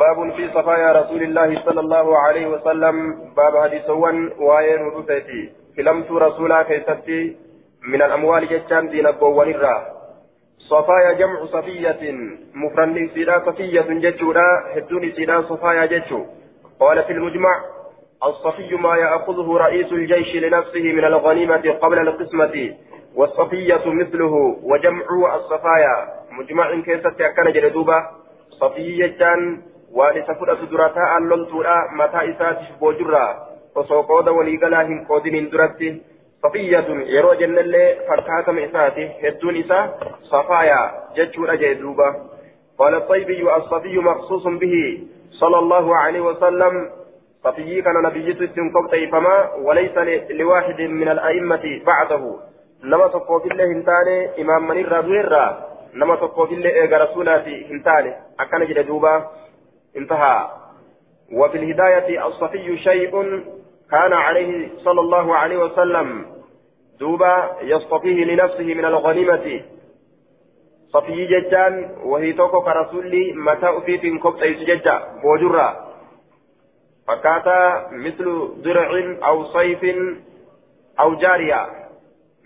باب في صفايا رسول الله صلى الله عليه وسلم. باب حديثوان وين ودفتي كلمت رسولا كيستي من الأموال جتان دين الضوان الراه صفايا جمع صفية. مفرن سيدا صفية جتشورا. هدون سيدا صفايا جتشو. قال في المجمع الصفي ما يأخذه رئيس الجيش لنفسه من الغنيمة قبل القسمة والصفية مثله وجمع الصفايا. مجمع كيست أكن جردوبة صفية جان dura taa'an loltuudha mataa isaatiif boojurraa osoo qooda waliigalaa hin qoodiniin duratti safiyyatun yeroo jennellee fakkaatama isaati hedduun isaa safaayaa jechuudha jee duuba قال الطيبي الصفي مخصوص به صلى الله عليه وسلم صفي كان نبي تنكب فما وليس لواحد من الأئمة بعده نما تقوى بالله هنتاني إمام من الرابيرا نما تقوى بالله إيقى رسولاتي هنتاني أكان جد دوبا انتهى وفي الهداية الصفي شيء كان عليه صلى الله عليه وسلم دوبا يصطفيه لنفسه من الغنيمة صفي ججان وهي توكو كرسولي متى أفيت كبت ججا بوجرة فكاتا مثل درع أو صيف أو جارية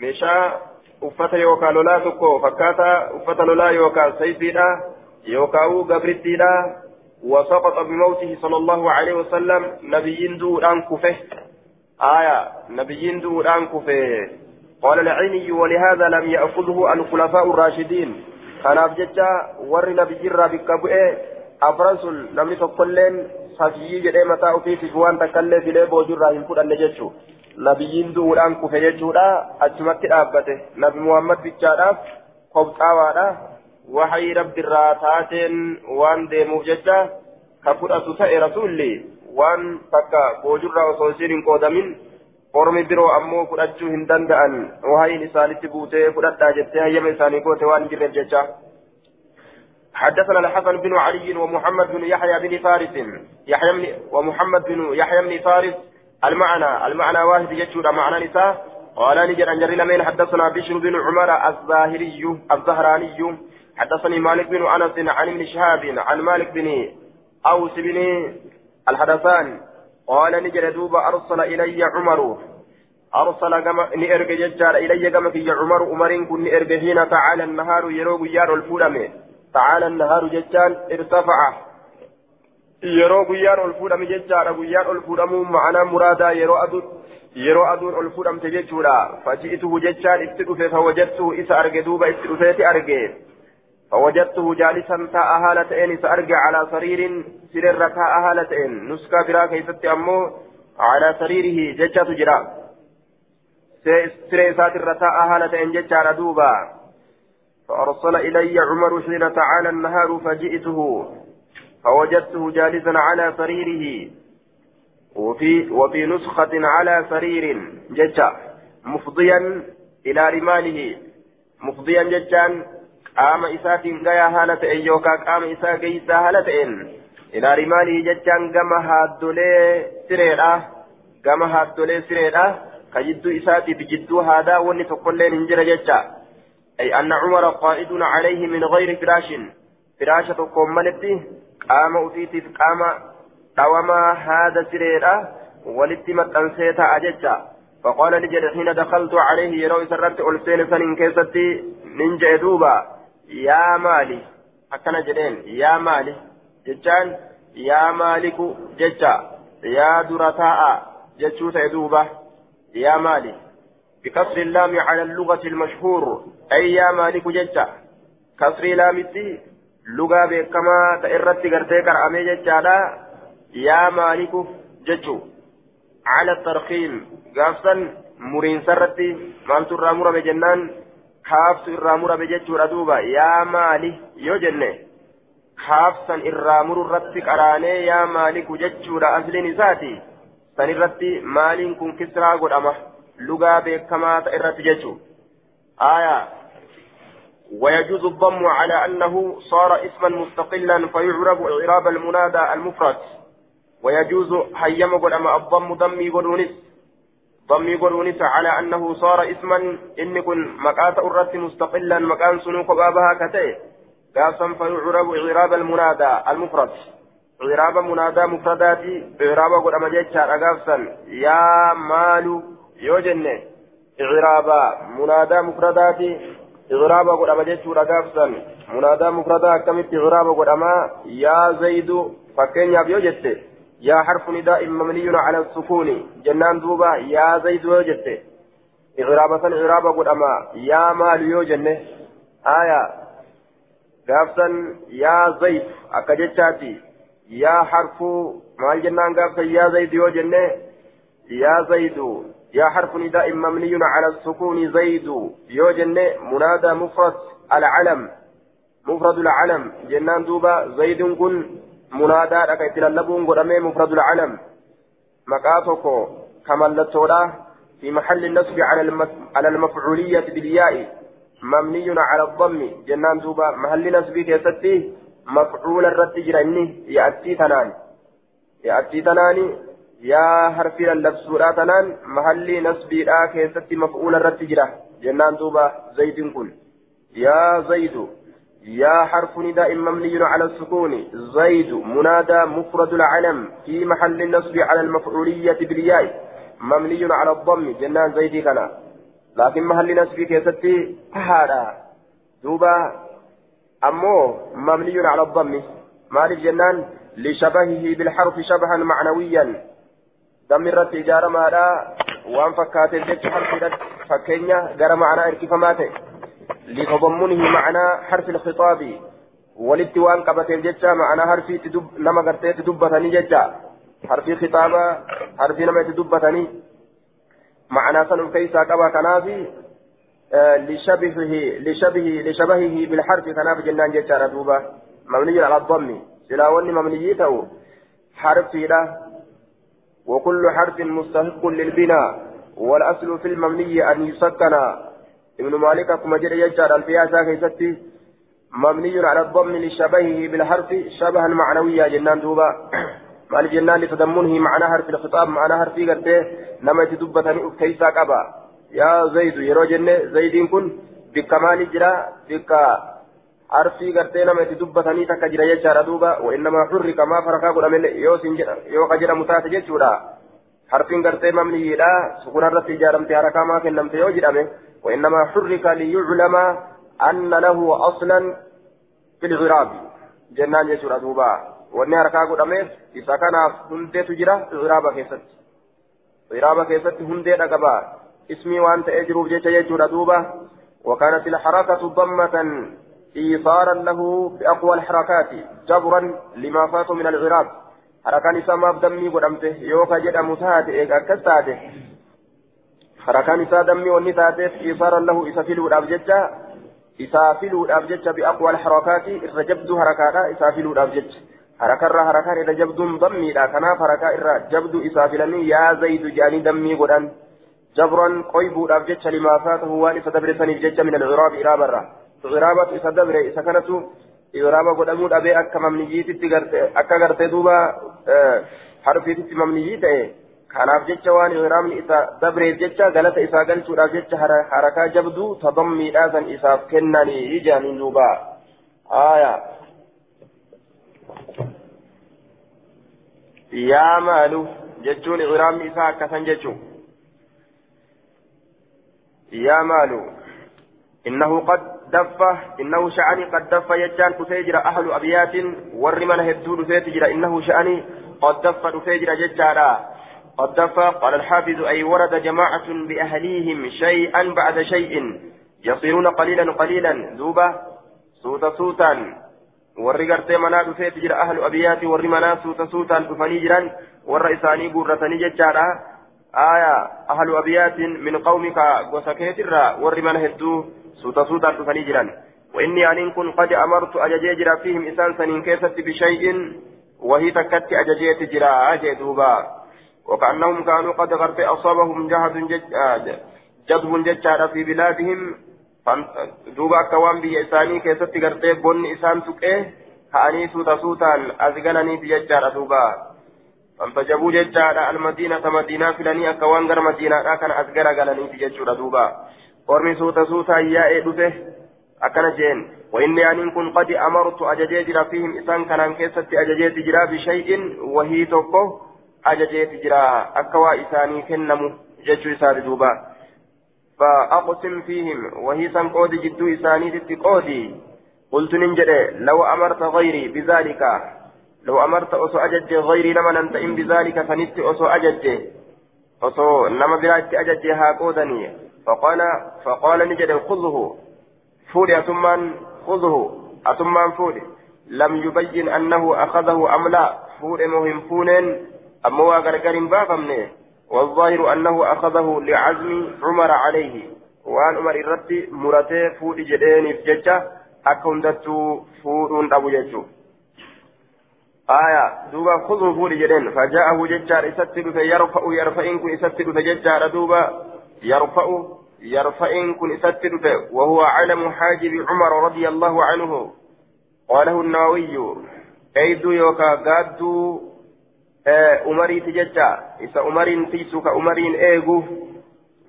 مشا uffata yookaan lolaa tokko fakkaata uffata lolaa yookaan sayfiidha yookaan gabrittiidha. وسقط بموته صلى الله عليه وسلم نبيين دوران كفه آية نبيين دوران كفه قال العيني ولهذا لم يأخذه الخلفاء الراشدين كان أبجد ور نبي رابك بؤه أفرس نمني تقلين صفيي جدي متى في فوان تكلي في ليبو جرى ينفر أن جتشو نبيين دوران كفه جتشورا أجمت أبته نبي محمد بجارة قبطاوانا وحي رب الراتات وان ديموف ججا كفرة تأي رسولي وان تكا بوجر وصوصير قودمين ormi biroo ammoo fudhachuu hin danda'an wahayin isaanitti buutee fudhadhaa jettee hayyama isaanii goote waan jirreef jecha حدثنا الحسن بن علي ومحمد بن يحيى بن فارس يحيى بن ومحمد بن يحيى بن فارس المعنى المعنى واحد يجود معنى نساء. قال نجر أن جري لمن حدثنا بشر بن عمر الظاهري الزهراني. حدثني مالك بن أنس عن ابن شهاب عن مالك بن أوس بن الحدثان. قال نجد دوبا أرسل إلي عمر. أرسل كما نرج ججار إلي كما في عمر. عمر كن نرج حين تعالى النهار يروق يار الفولم. تعالى النهار ججان ارتفع. Yeroo guyyaan ol fuudhame jechaadha guyyaan ol fuudhamuun ma'anaa muraadaa yeroo aduu yeroo aduun ol fuudhamte jechuudha faji'ituhu jechaan itti dhufe fawajattuhu isa arge duuba itti dhufeeti arge فوجدته جالسا تاء هالة إن سأرجع على سرير سرر تاء هالة إن نسكا برا كيست أمو على سريره ججة تجرا سري ساتر تاء هالة إن ججة دوبا فأرسل إلي عمر حين تعالى النهار فجئته فوجدته جالسا على سريره وفي وفي نسخة على سرير ججة مفضيا إلى رماله مفضيا ججا haala ta'e yookaan qaama isaa geessaa haala ta'een ilaa rimaalii jechaan gama haaddolee sireedha gama haaddolee sireedha ka jidduu isaatiif jidduu haadaa wanni tokkolleen hin jira jecha أي أن عمر قائد عليه من غير فراش فراشة تقوم ملتي قام أفيتي قام دوما هذا سريرة ولتمت أنسيتا أججا فقال لجل حين دخلت عليه يروي سرت ألسين سنين كيستي ننجا دوبا yaa maali? Akkana jedheen. Yaa maali? Jechaan yaa maaliku? jecha. Yaa dura taa'a? jechuu ta'e duuba. Yaa maali? بكسر اللام على اللغة المشهور أي يا مالك ججة كسر لامتي lugaa beekamaa ta irratti gartee qara'amee jechaadha. Yaa maalikuuf jechu? Ala tarkiim. Gaafsan muriinsarratti maaltu irraa murame jennaan? Kaaftu irraa murame jechuudha duuba. Yaa maali? Yoo jenne. Kaafsan irraa mururratti qaraanee yaa maaliku jechuudha asliin isaati? Sanirratti maaliin kun kisraa godhama? Lugaa beekamaa ta irratti jechuu aayaa. ويجوز الضم على أنه صار اسما مستقلا فيعرب إعراب المنادى المفرد. ويجوز حيم أما الضم ضمي قل ضمي قرونس على أنه صار اسما إن كن مكات أرت مستقلا مكان سنوك بابها كتئ. قاسم فيعرب إعراب المنادى المفرد. إعراب منادى مفرداتي إعراب قد أما جيتشار أقافسا يا مال يوجن إعراب منادى مفرداتي إعراب قد أما جيتشار أقافسا منادى مفردة كمت إعراب قد أما يا زيد فكين يا بيوجت يا حرف نداء مبني على السكون جنان دوبا يا زيد يوجت إعراب سن إعراب قد أما يا مال يوجن آية قافسا يا زيد أكجتشاتي يا حرف ما جنان قافسا يا زيد يوجن يا زيد يا حرف نداء مبني على السكون زيد. يوجن منادى مفرد العلم. مفرد العلم. جنان دوبا زيد كن منادى لك يتللبون قدامي مفرد العلم. مقاتكو كمالتولا في محل النصب على على المفعولية بالياء. مبني على الضم. جنان دوبا محل نصب كيستي مفعول الرد جراني يأتي تنان يأتي تنان يا حرف اللبسورا تنان محل نصب لا كيستي مفعول الرد جرا جنان دوبا زيد كن يا زيد يا حرف نداء مبني على السكون زيد منادى مفرد العلم في محل النصب على المفعولية بالياء مبني على الضم جنان زيد كنا لكن محل نصب كيستي هذا دوبا أمو مبني على الضم مالك جنان لشبهه بالحرف شبها معنويا دمرت إجارة مالا وان فكات الجج حرف فكينيا غير معنى اركفماته لتضمنه معنى حرف الخطاب والاتوان قبت الججة معنى حرف تدب نما قرتي تدبتني ججة حرف خطابة حرف نما تدبتني معنى سن كيسا قبا كنافي آه لشبهه لشبهه لشبهه بالحرف كناف جنان ججة ردوبة مبني على الضم سلاوني مبنيته حرف له وكل حرف مستحق للبناء والأصل في المبني أن يسكن. ابن مالك كما جرى يجعل الفياسة كيستي مبني على الضم لشبهه بالحرف شبها معنويا جنان دوبا. مال جنان لتضمنه معنى حرف الخطاب معنى حرف قرته نما يتدبتني كيسا قبا يا زيد يرو جنة زيد كن بكمال جرا بك. نما يتدبتني تك جرى يجعل دوبا وإنما حرك ما فرقا قل من يوسن يو قجر متات جيشورا حرفين قرته مبني لا سكون الرت جارمتي حركا ما كنمت يو جرامه وإنما حرك ليعلم أن له أصلا في الغراب جنان يسور دوبا wanni harkaa godhameef isa kanaaf hundeetu jira iraaba keessatti. Iraaba keessatti hundeedha qaba ismii waan ta'ee jiruuf jecha jechuudha duuba. وكانت الحركة ضمة إيثارا له بأقوى الحركات جبرا لما فات من العراق. حركان سما بدمي قدمته يوكا جدا متاتي إيكا كتاتي حركان إسا دمي وني تاتيف إيصارا له إسا فيلوداف ججا إسا فيلوداف ججا بأقوى الحركات إذا جبدو حركاتا إسا فيلوداف ججا حركة را حركة إذا جبدو ضمي لا كنا حركة إرى جبدو إسا فيلني يا زيد جاني دمي قدان جبرا قيبوداف ججا لما فاته وان إسا دبر سنيف ججا من الغراب إلى برا غرابة إسا دبر إسا كانت غرابة قدامود أبي أكا ممنيجيتي أكا غرتي دوبا حرفيتي ممنيجيتي kanaaf jecha waan ihraamni isa dabreef jecha galata isaa galchuudhaaf jecha harakaa jabduu tadammiidhaa san isaaf kennanii jaaniin duuba aya yaa maalu jechuun ihraamni isaa akkasan jechuu yaa maalu إنه قد دف إنه شأني قد دف يجان كسيجر أهل أبيات ورمنا هدود سيتجر إنه شأني قد دف سيجر ججارا قد دفع قال الحافظ أي ورد جماعة بأهليهم شيئا بعد شيء يصيرون قليلا قليلا ذوبة سوتا سوتا warri manaa suuta suutaan dhufanii jiran warra isaanii guurratanii jechaadha aya ahlu abiyaatin min qawmika gosa keetirra warri mana hedduu suuta suutaan dhufanii jiran. وإني أن كن قد أمرت أججيجرا فيهم إنسان سنين كيست بشيء وهي تكت أججيت جرا أجي دوبا وكأنهم كانوا قد غرت أصابهم جهد جدب ججار في بلادهم دوبا كوان بي إساني كيست غرت بن إسان تكيه كأني سوتا سوتان أزغنني بججار دوبا فانتجبوا ججار المدينة مدينة فلاني أكوان غر مدينة كان أزغر غلني بججار دوبا ورمي سوتا سوتا يا إدفه أكن جين وإني أن كن قد أمرت أججيجرا فيهم إسان كان كيست أججيجرا بشيء وهي توكو أججيجرا أكوا إساني كنمو ججو إسان دوبا فأقسم فيهم وهي سنقود جدو إساني تتقودي قلت ننجد لو أمرت غيري بذلك لو أمرت أسو أجج غيري لما ننتئم بذلك فنت أسو أجج أسو نما برات أجج هاقودني فقال فقال نجد خذه. فودي أتمان خذه. أتمان فودي لم يبين أنه أخذه أم لا. فودي مهم فونين أما غرغر بافمني والظاهر أنه أخذه لعزم عمر عليه. وأن عمر الرد مرته فودي جدين في ججة أكندت فودون أبو ججو. آية. دوبا خذوا فولي جدين. فجاءه ججار إستر فيرفع يرفع إن كن إستر فججار دوبا يرفع يرفع كن إستر وهو علم حاجب عمر رضي الله عنه. قاله النووي أيدو يوكا قادو أمري تججا. إسا أمرين تيسو كأمرين إيغو.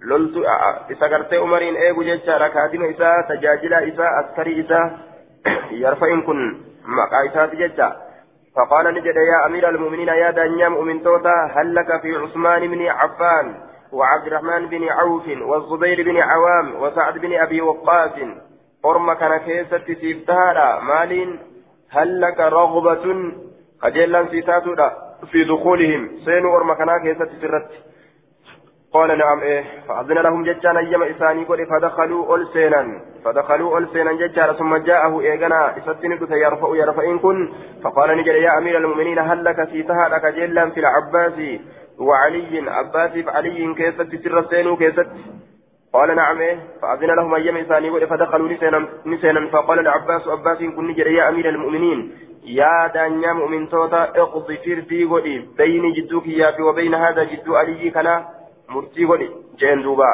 لولتو إسا قرتي أمرين إيغو ججا. لكادم إسا تجاجلا إسا أسكري إسا. يرفع كن مقايسات ججا فقال نجد يا أمير المؤمنين يا دانيام من توتا هل لك في عثمان بن عفان؟ وعبد الرحمن بن عوف والزبير بن عوام وسعد بن أبي وقاص. أرم كان كيسة سيفتها مال هل لك رغبة خجلا سيتاتو في دخولهم. سين أرم كان كيسة سرت. قال نعم إيه. فأذن لهم ججان أيما إساني قل فدخلوا ألسينا فدخلوا ألسينا ججان ثم جاءه إيغنا إستند يرفع يرفع إن كن. فقال نجل يا أمير المؤمنين هل لك سيتها لك جلا في العباس. وعلي عباس علي كيست سر سينو كيست قال نعم إيه فأذن لهم أيما إساني فدخلوا نسينا, فقال العباس عباس كن نجل يا أمير المؤمنين. يا دانيا مؤمن توتا اقضي فردي قولي بين جدوك يا وبين هذا جدو علي كنا مرتي ولي جين دوبا.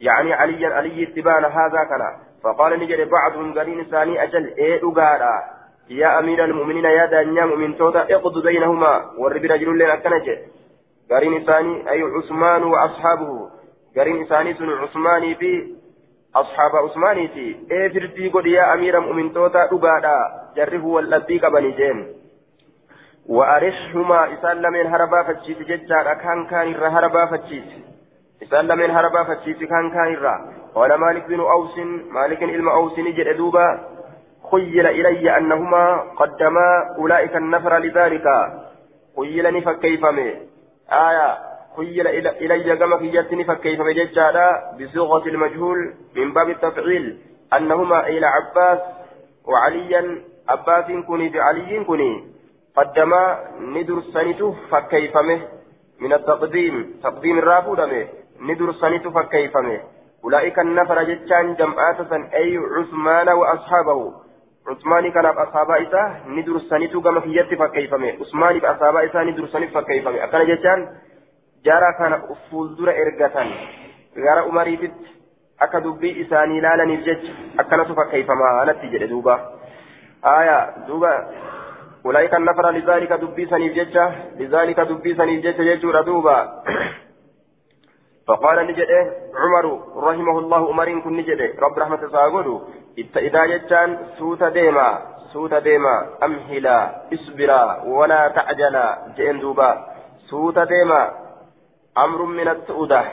يعني عليا علي اتبان هذا كان فقال نجري بعضهم قرين ثاني أجل إيه أقارا يا أمير المؤمنين يا دانيا مؤمن توتا اقض بينهما. ورب رجل لنا كنجة قرين ثاني أي عثمان وأصحابه قرين ثاني سن عثماني في أصحاب عثماني في إيه فردي قد يا أمير المؤمن توتا أقارا جره واللبي قبني جين وأرشهما إسان لمن هربا فتشيت ججار أكان كان الرا هربا فتشيت إسان لمن هربا فتشيت كان كان الرا قال مالك بن أوس مالك إلم أوس نجد دوبا خيل إلي أنهما قدما أولئك النفر لذلك خيلني فكيفمي آية خيل إلي كما كيتني فكيفمي ججارا بصيغة المجهول من باب التفعيل أنهما إلى عباس وعليا عباس كوني بعلي كوني قدما ندر سنته فكيفمه من التقديم تقديم الرافودمه ندر سنته فكيفمه أولئك النفر جتان جمعات أي عثمان وأصحابه. عثمان كان أصحاب إسا ندر سنته كما في يد فكيفمه عثمان بأصحاب إسا ندر سنته فكيفمه أكن جتان جارا كان أفول در إرقة غير أمريتت أكا دبي إساني لالا نفجج أكنت فكيفما نتيجة دوبا آية دوبا أولئك النفر لذلك دبي سنيف لذلك دبي سنيف ججة دوبا فقال نجد عمر رحمه الله عمر كن نجد رب رحمة ساقود إذا ججان سوت ديما سوت ديما أمهلا اصبرا ولا تعجلا جئن دوبا سوت ديما أمر من السؤدة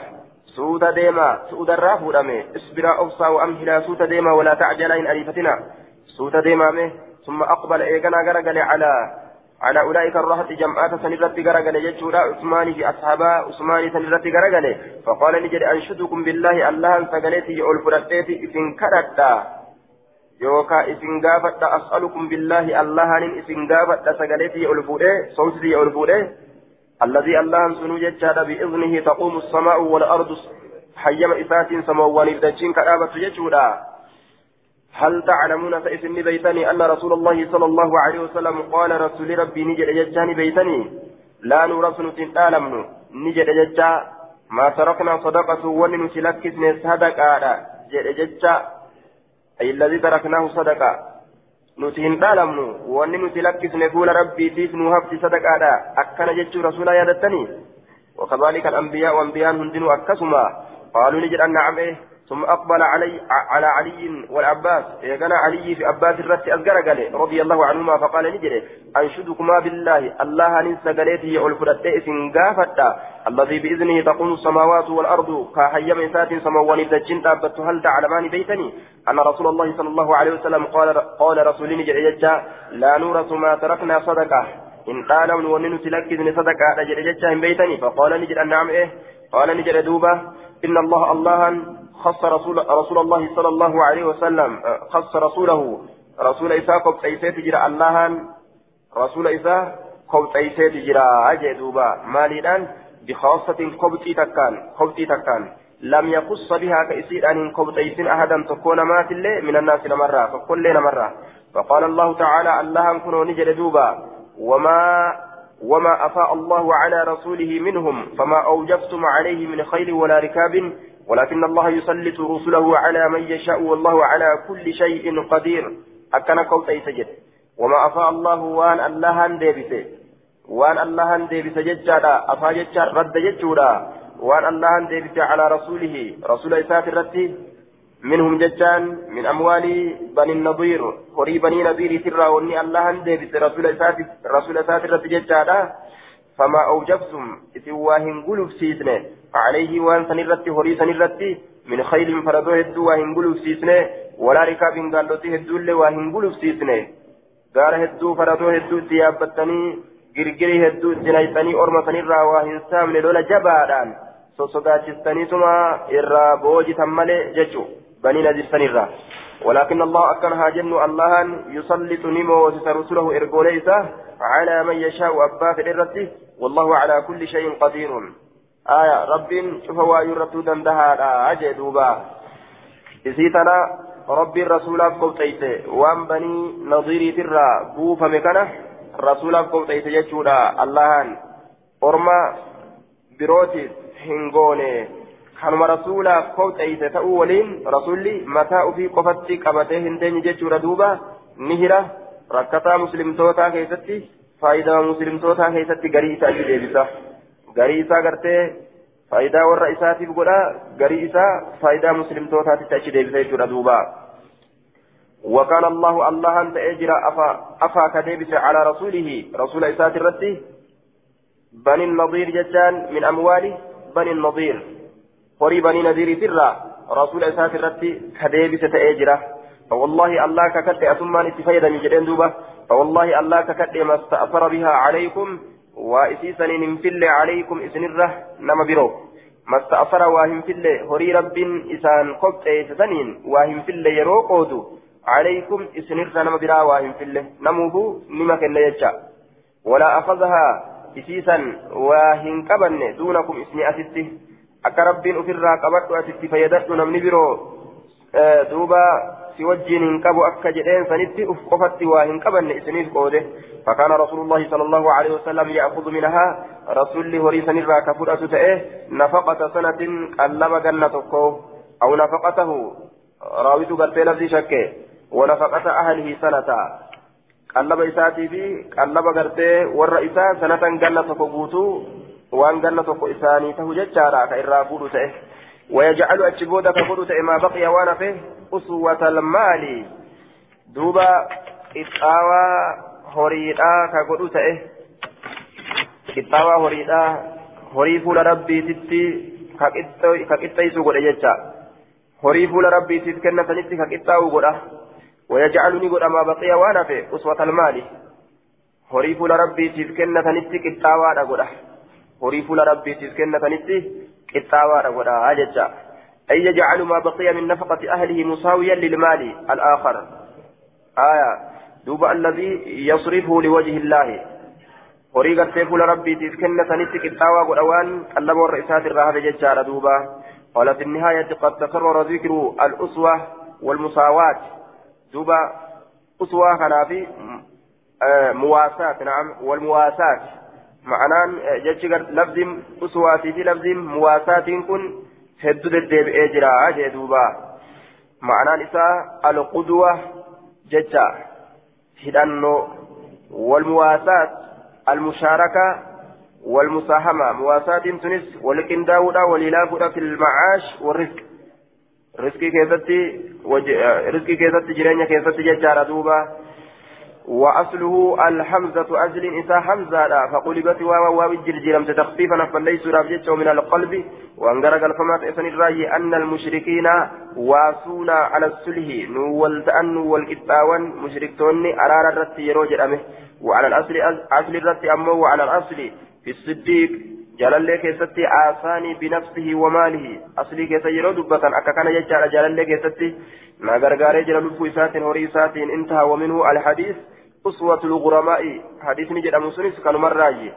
سوت ديما سؤدة الرافو اصبرا أوصى وأمهلا سوت ديما ولا تعجلا إن ألفتنا سوت ديما مه ثم أقبل إيقنا غرقل على على أولئك الرهط جمعات سنرت غرقل يجورا عثمان في أصحابا عثمان سنرت غرقل فقال نجد أنشدكم بالله الله سقليتي يقول فرقيتي إذن كرتا إذن غافت أسألكم بالله الله إن إذن غافت سقليتي يقول فوده صوتي يقول فوده الذي الله سنو جتشاد بإذنه تقوم السماء والأرض حيما إسات سموان إبدجين كرابة يجورا هل تعلمون فإسن بيتني أن رسول الله صلى الله عليه وسلم قال رسول ربي نجد ججاني بيتني لا نورث نتعلم نجد ججا ما تركنا صدقة ونن تلكسن صدقة جد ججا أي الذي تركناه صدقة. نتهن تعلم ونن تلكسن فول ربي تيف نهفت صدقة أكن جج رسول يدتني وكذلك الأنبياء وأنبياء هندن أكسما. قالوا نجد أن نعم ثم أقبل علي على علي والعباس. يقنا علي في عباس الرت أذكر قال رضي الله عنهما فقال نجري. أنشدكما بالله. الله ننسى قاليته يقول فرد سنقافة الذي بإذنه تقوم السماوات والأرض. كحي ميسات سمواني دجين تابت هل تعلمان بيتني؟ أن رسول الله صلى الله عليه وسلم قال قال رسول نجري لا نورث ما تركنا صدقة. إن قال من ونن تلكذني صدقة. نجري بيتني. فقال نجري نعم إيه. قال نجري دوبة. إن الله الله خص رسول رسول الله صلى الله عليه وسلم خص رسوله. رسول إساء قبط إيسيت جرى الله رسول إساء قبط إيسيت جرى أجدوبا ماليدان بخاصة قبطي تكان قبطي تكان لم يقص بها كإسير أن قبط إيسين أحدا تكون مات اللي من الناس نمرة فكل لنا مرة فقال الله تعالى الله كنوا نجد دوبا. وما وما أفاء الله على رسوله منهم فما أوجفتم عليه من خيل ولا ركاب. ولكن الله يسلط رسله على من يشاء والله على كل شيء قدير. أكن قوت سجد وما أفاء الله وان الله ديبسه وان الله ديبس ججادا أفا ججا رد ججودا وان الله ديبس على رسوله. رسول إسات الرد. منهم ججان من أموال بني النضير. قري بني نضير سرا واني الله ديبس رسول إسات رسول إسات الرد ججادا فما أوجبتم. إسواهن قلوب سيسنه عليه وأن سنرتي هوري سنرتي من خيل فردو هدو واهن قلوب سيسنة ولا ركاب قالوتي هدو اللي واهن قلوب سيسنة. قال هدو فردو هدو تيابتني girgiri hedduu itti nayxanii orma sanirraa waa hin saamne lola jabaadhaan sossodaachistaniituma irraa boojitan malee jechu banii nazirsanirraa ولكن الله أكنها جن الله يسلط نمو رسله إرقوليسا على من يشاء أبا في الرد والله على كل شيء قدير. آية رب شوف ويرتو دندها أجي دوبا إسيتنا رب الرسول قوتيت وان بني نظيري ترى بوفا مكانه رسول قوتيت يجودا اللهان أرما بروتي هنغوني kanuma rasuulaaf kowxeeyse ta'uu waliin rasulli mataa ufii qofatti qabatee hin deenye jechuudha duuba ni hira rakkataa muslimtootaa keessatti faayidaa muslimtootaa keessatti garii isaa achi deebisa Garii isaa gartee faayidaa warra isaatiif godha garii isaa faayidaa muslimtootaatitti achi deebisa jechuudha duuba وكان الله الله أنت أجرى أفا أفا كديبس على رسوله رسول إسات الرتي بني النظير جتان من أموال بني النظير banii nadiirii irraa rasuula isaati irratti kadeebise ta'ee jira فوالله الله ككد أسمان اتفيدا من جدين دوبة فوالله الله ككد ما استأثر بها عليكم وإسيسني ننفل عليكم إسنرة نما برو. ما استأثر واهم فل هري رب إسان قبت إسسنين واهم فل يرو قودو. عليكم إسنرة نما برا واهم فل نموه نما كن يجا. ولا أخذها إسيسا واهم كبن دونكم إسني أسسته akka rabbiin ofirraa qabadhu asitti fayyadadhu namni biroo duuba si wajjiin hin qabu akka jedheen sanitti uf qofatti waa hin qabanne isiniif qoode فكان رسول الله صلى الله عليه وسلم يأخذ منها رسول هري سنرا كفرة تأه نفقة سنة قلب جنة أو نفقته راويت قلت لفظي شكه ونفقة أهله سنة قلب إساتي في قلب قلت والرئيسة سنة جنة قوتو isaanii tahu jechaadha ka irraa fuudhu ta'e. ويجعل أتشبودا كفرت ما بقي وأنا فيه أسوة المال. دوبا إتاوى هريدا كقدوت إيه إتاوى هريدا هري فول ربي تتي كقطيس قد يجا هري فول ربي تتكن سنتي كقطاو قد ويجعلني قد ما بقي وأنا فيه أسوة المال. هري فول ربي تتكن سنتي كقطاوى قد horii fuula rabbiitiif kennatanitti qixxaawaadha godhaa jecha أي يجعل ما بقي من نفقة أهله مساويا للمال الآخر. آية. دوب الذي يصرفه لوجه الله. fuula rabbiitiif kennatanitti qixxaawaa godhawaan qallaba warra isaati irraa hafe jechaadha duuba قال في النهاية قد تكرر ذكر الأسوة والمساواة. دوبا أسوة خلافي مواساة نعم والمواساة. معنان جتش لفظ أسواتي في لفظ مواساة كن هدو الدبئ جرا جدوبا معنان إساء القدوة جتشا هدانو والمواساة المشاركة والمساهمة مواساة تنس ولكن داودا وللافدا في المعاش والرزق رزقي كيستي رزقي كيستي جرينيا كيستي ججارة دوبا وأصله الحمزة أجل إسا حمزة فقلبت واو واو الجرجيرم تخفيفا فليس رابجته من القلب. وأنقرق الفمات إسن الرأي أن المشركين واسونا على السله نول تأن والكتاوان مشركتون أرار الرت يروج أمه وعلى الأصل أصل الرت أمه وعلى الأصل. في الصديق جلال كيستي آساني بنفسه وماله. أصلي كيسا يرو دبتا. أكا كان يجعل جلال كيستي. ما غرغاري جلال الفويسات هوريسات انتهى ومنه الحديث. أسوة الغرماء حديث نجد أمسونيس كانوا مرة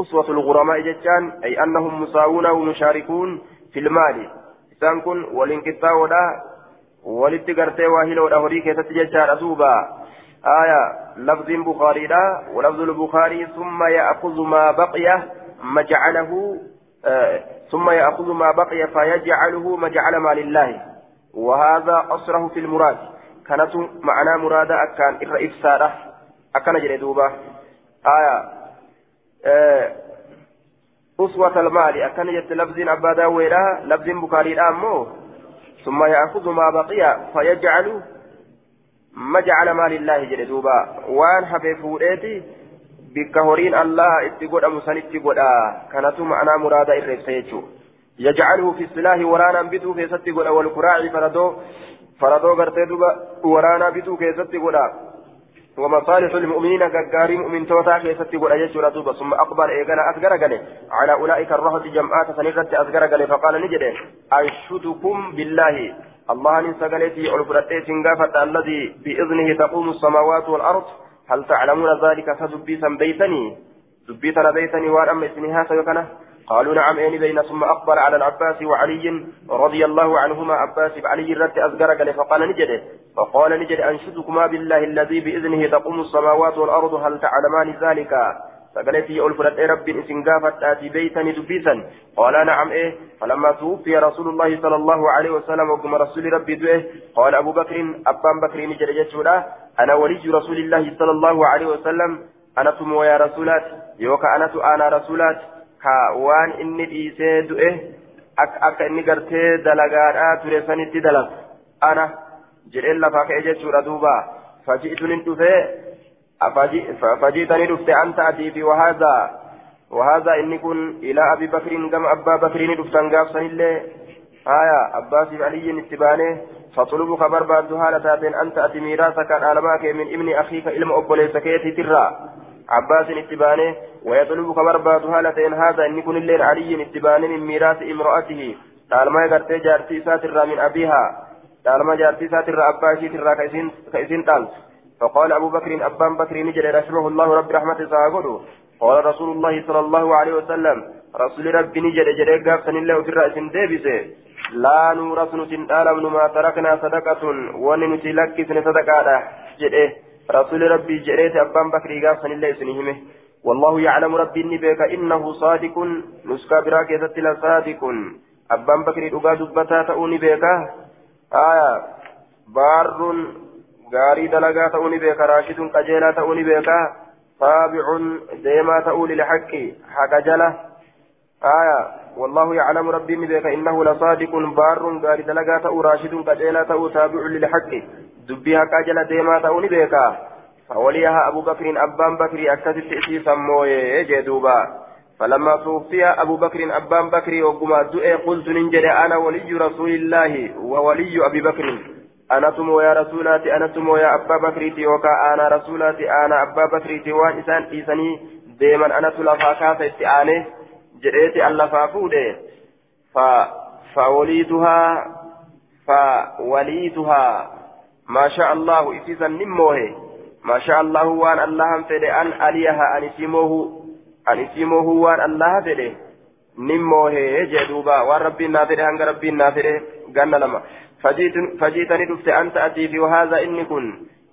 أسوة الغرماء جتان أي أنهم مساوون ومشاركون في المال إسان كن والانقطاع ولا ولتقرتي واهل ولا هريك يتججار أدوبا آية لفظ بخاري لا ولفظ البخاري ثم يأخذ ما بقي مجعله آه ثم يأخذ ما بقي فيجعله مجعل ما لله وهذا أصره في المراد كانت معنى مراد أكان إر إفساده akkana jedhe duuba. Aya أسوة المال أكن جت لفظ أبا داويدا لفظ بكاري أمو ثم يأخذ ما بقي فيجعل ما جعل مال الله جل دوبا وان حبي فوريتي بك هورين الله اتقود أمسان اتقود كانت معنا مراد إرسيتو يجعله في السلاح ورانا بدو في ستقود والكراع فردو فردو قرتي دوبا ورانا بدو في ستقود ومصالح المؤمنين كغاري مؤمن توتا كيستي قد أجيشورا دوبا ثم أقبل إيغانا أسغر غني على أولئك الرهط جمعات سنيرت أسغر غني فقال نجد أنشدكم بالله. الله نسغلتي ألفرتي سنغافة الذي بإذنه تقوم السماوات والأرض. هل تعلمون ذلك؟ فدبيتا بيتني. دبيتا بيتني وأنا اسمها سيكنه قالوا نعم إني بين ثم أقبل على العباس وعلي رضي الله عنهما. عباس علي رت أزقر فقال نجد فقال نجد أنشدكما بالله الذي بإذنه تقوم السماوات والأرض هل تعلمان ذلك؟ سقلت ألفرت رب إسن قافت آتي بيتا دبيسا. قال نعم إيه. فلما توفي رسول الله صلى الله عليه وسلم وقم رسول ربي دوئه قال أبو بكر أبان بكر نجد جتشولا أنا ولي رسول الله صلى الله عليه وسلم أنا تمو يا رسولات يوكا أنا أنا رسولات. Ka waan inni dhiisee du'e akka inni gartee dalagaadhaa ture sanitti dalag ana jedheen lafaa ka'e jechuudha duuba faji'tunin dhufee faji'tanii dhufte anta atii fi wahaadaa وهذا إن كن إلى أبي بكر كما أبا بكر دفتن قافسا إليه آية عباس علي اتبانه فطلب خبر بعد هالة أنت أتي ميراثك على من ابن أخيك إلما أبوليس كيتي ترى عباس اتبانه ويطلب كبربات هالتين هذا إن يكون الليل علي اتبانه من ميراث امرأته تعلم يقرتي جارتي ساتر من أبيها تعلم جارتي ساتر أباشي ترى كيسين تالس فقال أبو بكر أبان بكر نجر رحمه الله رب رحمة ساقده قال رسول الله صلى الله عليه وسلم رسول ربي نجر جريك قابسن الله في الرأس ديبسه لا نورث نتن ما تركنا صدقة وننتي لك صدقة جده رسول ربي جريت أبان بكر قاسن الله سنهمه. والله يعلم ربي إني إنه صادق. نسكا براك يتتل صادق. أبان بكر أقا دبتا تأوني بك. آية. بار غاري دلقا تأوني بك. راشد قجيلا تأوني بك. تابع ديما تأولي لحق. حق جله آية. والله يعلم ربي إني إنه لصادق. بار غاري دلقا تأو راشد قجيلا تأو تابع للحق. Dubbii haqaa jala deemaa ta'uu ni beeka فوليها أبو بكر أبان بكر أكتت إسيسا مويه جدوبا فلما توفي أبو بكر أبان بكر وقما دؤي قلت ننجد أنا ولي رسول الله وولي أبي بكر أنا تمو يا رسولاتي أنا تمو يا أبا بكر وكا أنا رسولاتي أنا أبا بكر وان إسان إساني ديما أنا تلفا كاسا استعاني جريتي ألفا فودي فوليتها فوليتها ما شاء الله إسيسا نموه. ما شاء الله وان الله فدي أن أليها أن اسموه أن اسموه وان الله فدي نموه جدوبا. وان ربي نافده. هنگ ربي نافده. قلنا لما. فجيت فجيتني دفت. أنت أتي في وهذا إني كن.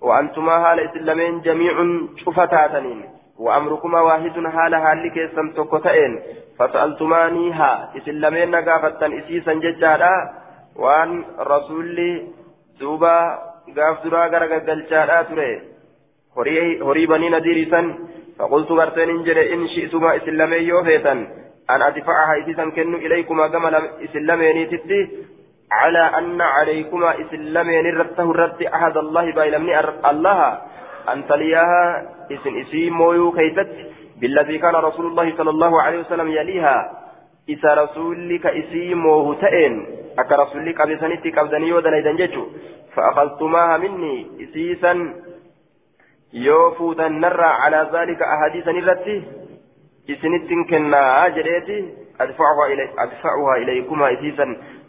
وأنتما هال إسلامين جميع شفتاتنين. وأمركما واحد هال هال كيسم تكتئن فسألتمانيها إسلامين نقافتا إسيسا ججالا وأن رسولي دوبا gaaf duraa gara gaggalchaadhaa ture horii banii nadiirisan faqultu garteen hin jedhe in shi'tuma isin lameen yoo feetan an adfa'aha isiisan kennu ilaykuma gama isin lameeniititti على أن عليكما إسلامين رته الرد أحد الله بايلمني الله أن تليها إسن إسي مويو كيست بالذي كان رسول الله صلى الله عليه وسلم يليها إسا رسولك إسي موه تئن أكا رسولك أبسانيتي كبدني ودليدا جيشو فأخذتماها مني إسيسا. يوفوتا نرى على ذلك أحاديثا نرتي إسنتين كنا جريتي أدفعها, إلي أدفعها إليكما إسيسا.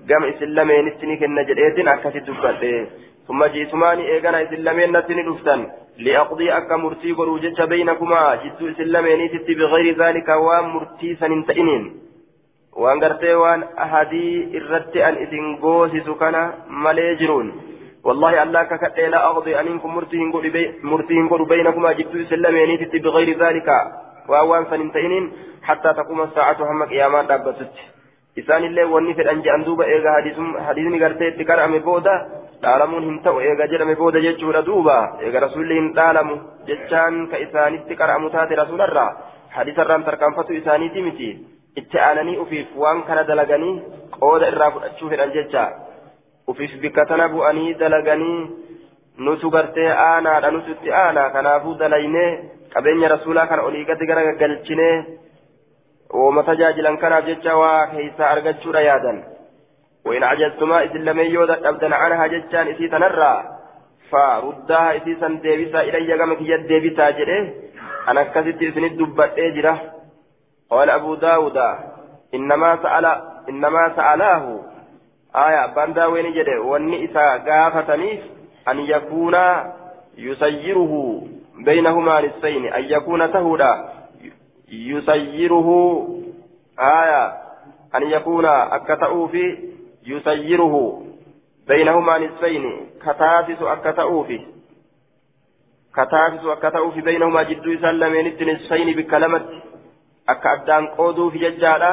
قام إسلامين إسني كنا جريتين أكاسي دبته ثم جئتماني إيقنا إسلامين نتني دفتن لأقضي أكا مرتي قروجة بينكما. جدو إسلامين تتي بغير ذلك ومرتي سننتئنين. waan gartee waan ahadii irratti an isin goosisu kana malee akka kadhee la aqdi aniin kun murtii hin godhu baynakuma jidduu isin lameeniititti bigayri daalika waan waan san hin ta'iniin hattaa taquma saacatu hamma qiyaamaan dhaabbatutti isaanillee wanni fedhan je'an duuba eega hadiisni gartee itti qara'ame booda dhaalamuun hin ta'u eega jedhame booda jechuudha duuba eega rasuulli hin dhaalamu jechaan ka isaanitti qara'amu taate rasuularraa hadiisarraan tarkaanfatu isaaniiti miti itti aananii ufiif waan kana dalaganii qooda irraa fudhachuu fedhan jecha ufiif bikka tana bu'anii dalaganii nutu gartee aanaadha nutu itti aanaa kanaafuu dalaynee qabeenya rasuulaa kana olii gadi gara gaggalchinee wooma tajaajilan kanaaf jecha waa keessaa argachuudha yaadan وإن عجزتما إذ لم يود أبدا عنها جتان إسي تنرى فردها إسي سن ديبسا إلي قمك يد ديبسا جده أنا كسيت إسن الدبت إجره قال أبو داود إنما سأل إنما سألاه آية باندا وين جده واني إسا قافتنيف أن يكون يسيره بينهما نصفين أن يكون تهودا يسيره آية أن يكون أكتأو في يسيره بينهما نصفين كتاسس أكتأو في كتاسس أكتأو في بينهما جدو سلمين نصفين بكلمة akka addaan qooduuf jechaadha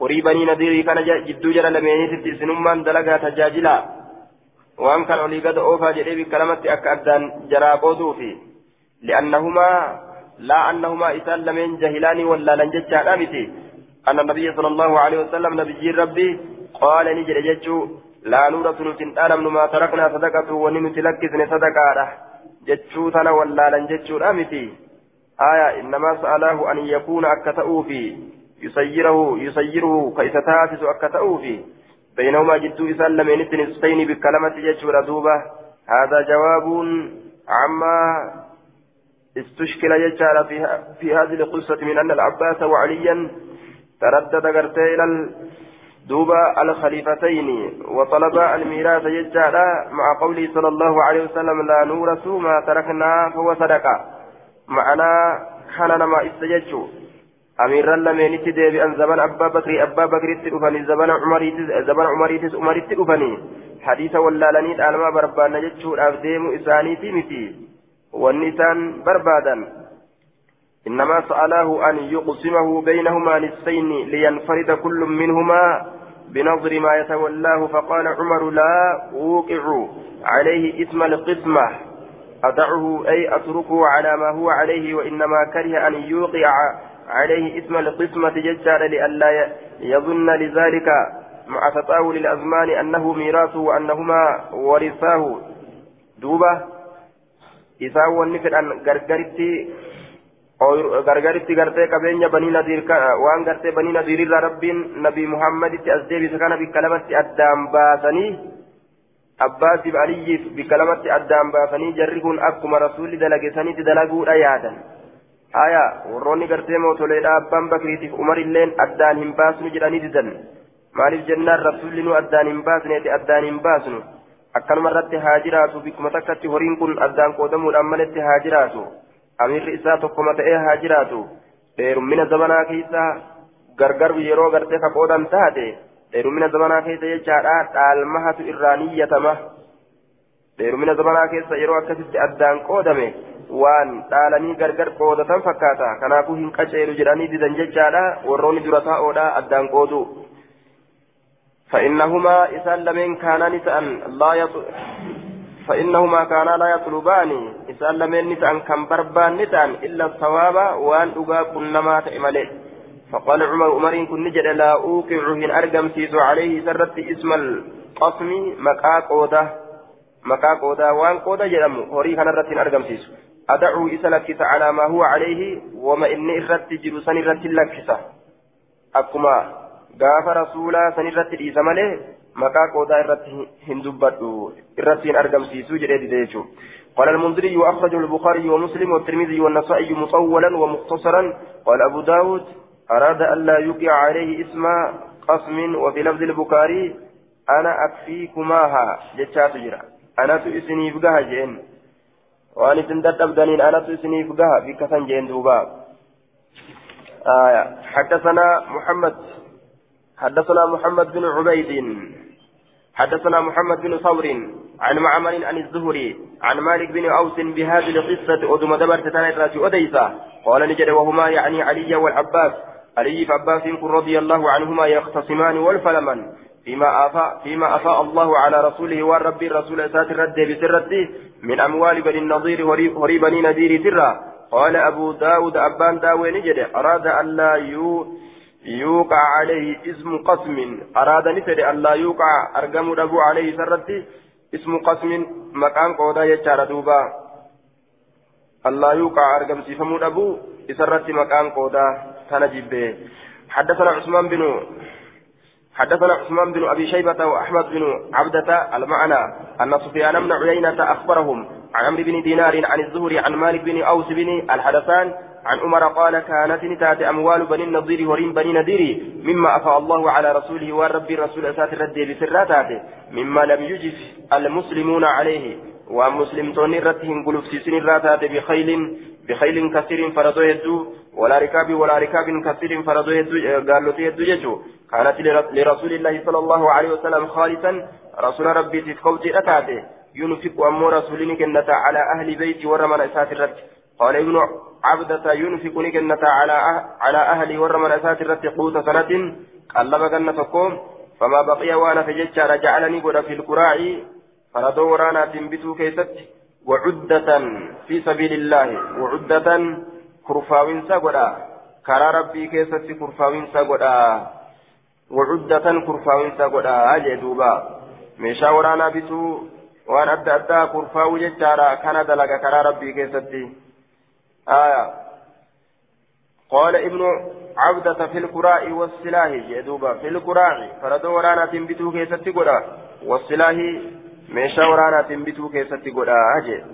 horii banii nadiirii kana jidduu jala lameeniititti isinummaan dalagaa tajaajila waan kan olii gada oofaa jedhee bikka lamatti akka addaan jaraa qooduufi li'annahumaa laa annahumaa isaan lameen jahilaanii wallaalan jechaadha miti anna nabiyya sala allahu alehi wasalam nabiyyiin rabbi qaala ni jedhe jechuu laa nuuratu nuti hin dhaalamnu maa taraknaa sadaqatu wanni nuti lakkisne sadaqaadha jechuu tana wallaalan jechuudha miti آية إنما سأله أن يكون أكتأوفي يسيره يسيره كيستافس أكتأوفي بينهما جدو إسلم من نصفين بكلمة يجور دوبة هذا جواب عما استشكل يجعل في, في هذه القصة من أن العباس وعليا تردد قرتي إلى دوبا الخليفتين وطلب الميراث يجعل مع قوله صلى الله عليه وسلم لا نورث ما تركنا فهو صدقة. ma'anaa kana nama ibsa jechuu amiirran lameenitti deebi'an zaman abbaa bakrii abbaa bakriitti dhufanii zabana umariitis umaritti dhufanii hadiisa wallaalanii dhaalmaa barbaanna jechuudhaaf deemu isaaniiti miti wanni isaan barbaadan إنما سأله أن يقسمه بينهما نصفين لينفرد كل منهما بنظر ما يتولاه فقال عمر لا أوقع عليه اسم القسمة أدعه أي أتركه على ما هو عليه وإنما كره أن يوقع عليه اسم القسمة ججال لئلا يظن لذلك مع تطاول الأزمان أنه ميراثه وأنهما ورثاه دوبة إذا هو النفر أن غرغرتي banii nadiir waan gartee banii nadiirirraa rabbiin nabii muhammaditti as deebise kana bikka lamatti addaan baasanii abbaasiif aliyyiif bikka lamatti addaan baasanii jarri kun akkuma rasuulli dalagesanitti dalaguudha yaadan haya warroonni gartee mootoleedha abbaan bakriitiif umarilleen addaan hin baasnu jedhanii didan. Maaliif jennaan rasuulli nu addaan hin baasneeti addaan hin baasnu? Akkanuma irratti haa jiraatu bikkuma takkatti horiin kun addaan qoodamuudhaan maletti haa jiraatu amirri isaa tokkoma ta'ee haa jiraatu dheerummina zamanaa keessa gargar yeroo gartee ka taate dheerumina zamanaa keessa jechaadha dhaalmahatu irraa niyyatama. Dheerumina zamanaa keessa yeroo akkasitti addaan qoodame waan dhaalanii gargar qoodatan fakkaata kanaafuu hin qaceelu jedhanii didan jechaadha warroonni dura taa'oodha addaan qoodu فإنهما إسان لمن كانا نسأن لا يط... فإنهما كانا لا يطلبان إسان لمن نسأن كم بربان نسأن إلا الثواب وأن أقا كنما تئمله فقال عمر عمر كن نجد لا أوقع إن أرقم سيس عليه سرت اسم qasmi maqaa qooda maqaa qooda waan qooda jedhamu horii kanarratti hin argamsiisu adacuu huwa calayhi wama inni irratti jiru san irratti lakkisa akkuma gaafa rasuulaa san irratti dhiisa malee maqaa qoodaa irratti hin dubbadhu irratti hin argamsiisu jedhee dide jechuudha قال المنذري وأخرجه البخاري ومسلم والترمذي والنسائي مطولا ومختصرا قال أبو داود أراد لا يقع عليه اسم قسم وفي لفظ البخاري أنا أكفيكماها جتشات جرا أنا تؤسني بقها جين تندت أبدانين أنا تؤسني بقها في كفن جين دوبا آية حدثنا محمد حدثنا محمد بن عبيد حدثنا محمد بن ثور عن معمر عن الزهري عن مالك بن أوس بهذه القصة أدم دبرت تنيرات أديسا قال نجد وهما يعني علي والعباس علي فعباس رضي الله عنهما يختصمان والفلمن فيما أفاء فيما أفاء الله على رسوله والرب الرسول سات الرد بسرته من أموال بني النضير هري بني نذير سرا. قال أبو داود أبان داوي نجد أراد ألا يو يوقع عليه اسم قسم. أراد نسد ألا يوقع أرقم أبو عليه سرتي اسم قسم مكان قودا يجار دوبا. ألا يوقع أرقم سيفمو أبو سرتي مكان قودا. تنجب حدثنا عثمان بن حدثنا عثمان بن أبي شيبة وأحمد بن عبدة المعنى أن سفيان بن عيينة أخبرهم عن عمرو بن دينار عن الزهري عن مالك بن أوس بن الحدثان عن عمر قال كانت نتات أموال بني النضير ورين بني نذير مما أفاء الله على رسوله والرب رسول اسات الرد بسراتاته مما لم يجف المسلمون عليه ومسلمتون رتهم قلوب سيسن الراتات بخيل بخيل كثير فرضوا يدو ولا ركاب ولا ركاب كثير فرضوا يدو قالوا يدو يجو. كانت لرسول الله صلى الله عليه وسلم خالصا رسول ربي تتكوتي أتاته ينفق أمو رسول كنة على أهل بيتي ورمى إسات قال ابن عبدة ينفق كنة على أه على أهل ورمى إسات الرد قوت سنة قلب جنة قوم فما بقي وأنا في جيتشار جعلني قد في الكراع فردوا ورانا تنبتوا كيست. وعدة في سبيل الله وعدة كرفاوين سقدا كرا ربي كيست كرفاوين سقدا وعدة كرفاوين سقدا أجدوبا meeshaa waraanaa bituu waan adda addaa kurfaa'u jechaadha kana dalaga karaa rabbii keessatti آية. قال ابن عبدة في القراء والسلاح جدوبا في القراء فردو ورانا تنبتو كيستي قدا والسلاح ميشا ورانا تنبتو كيستي قدا أجي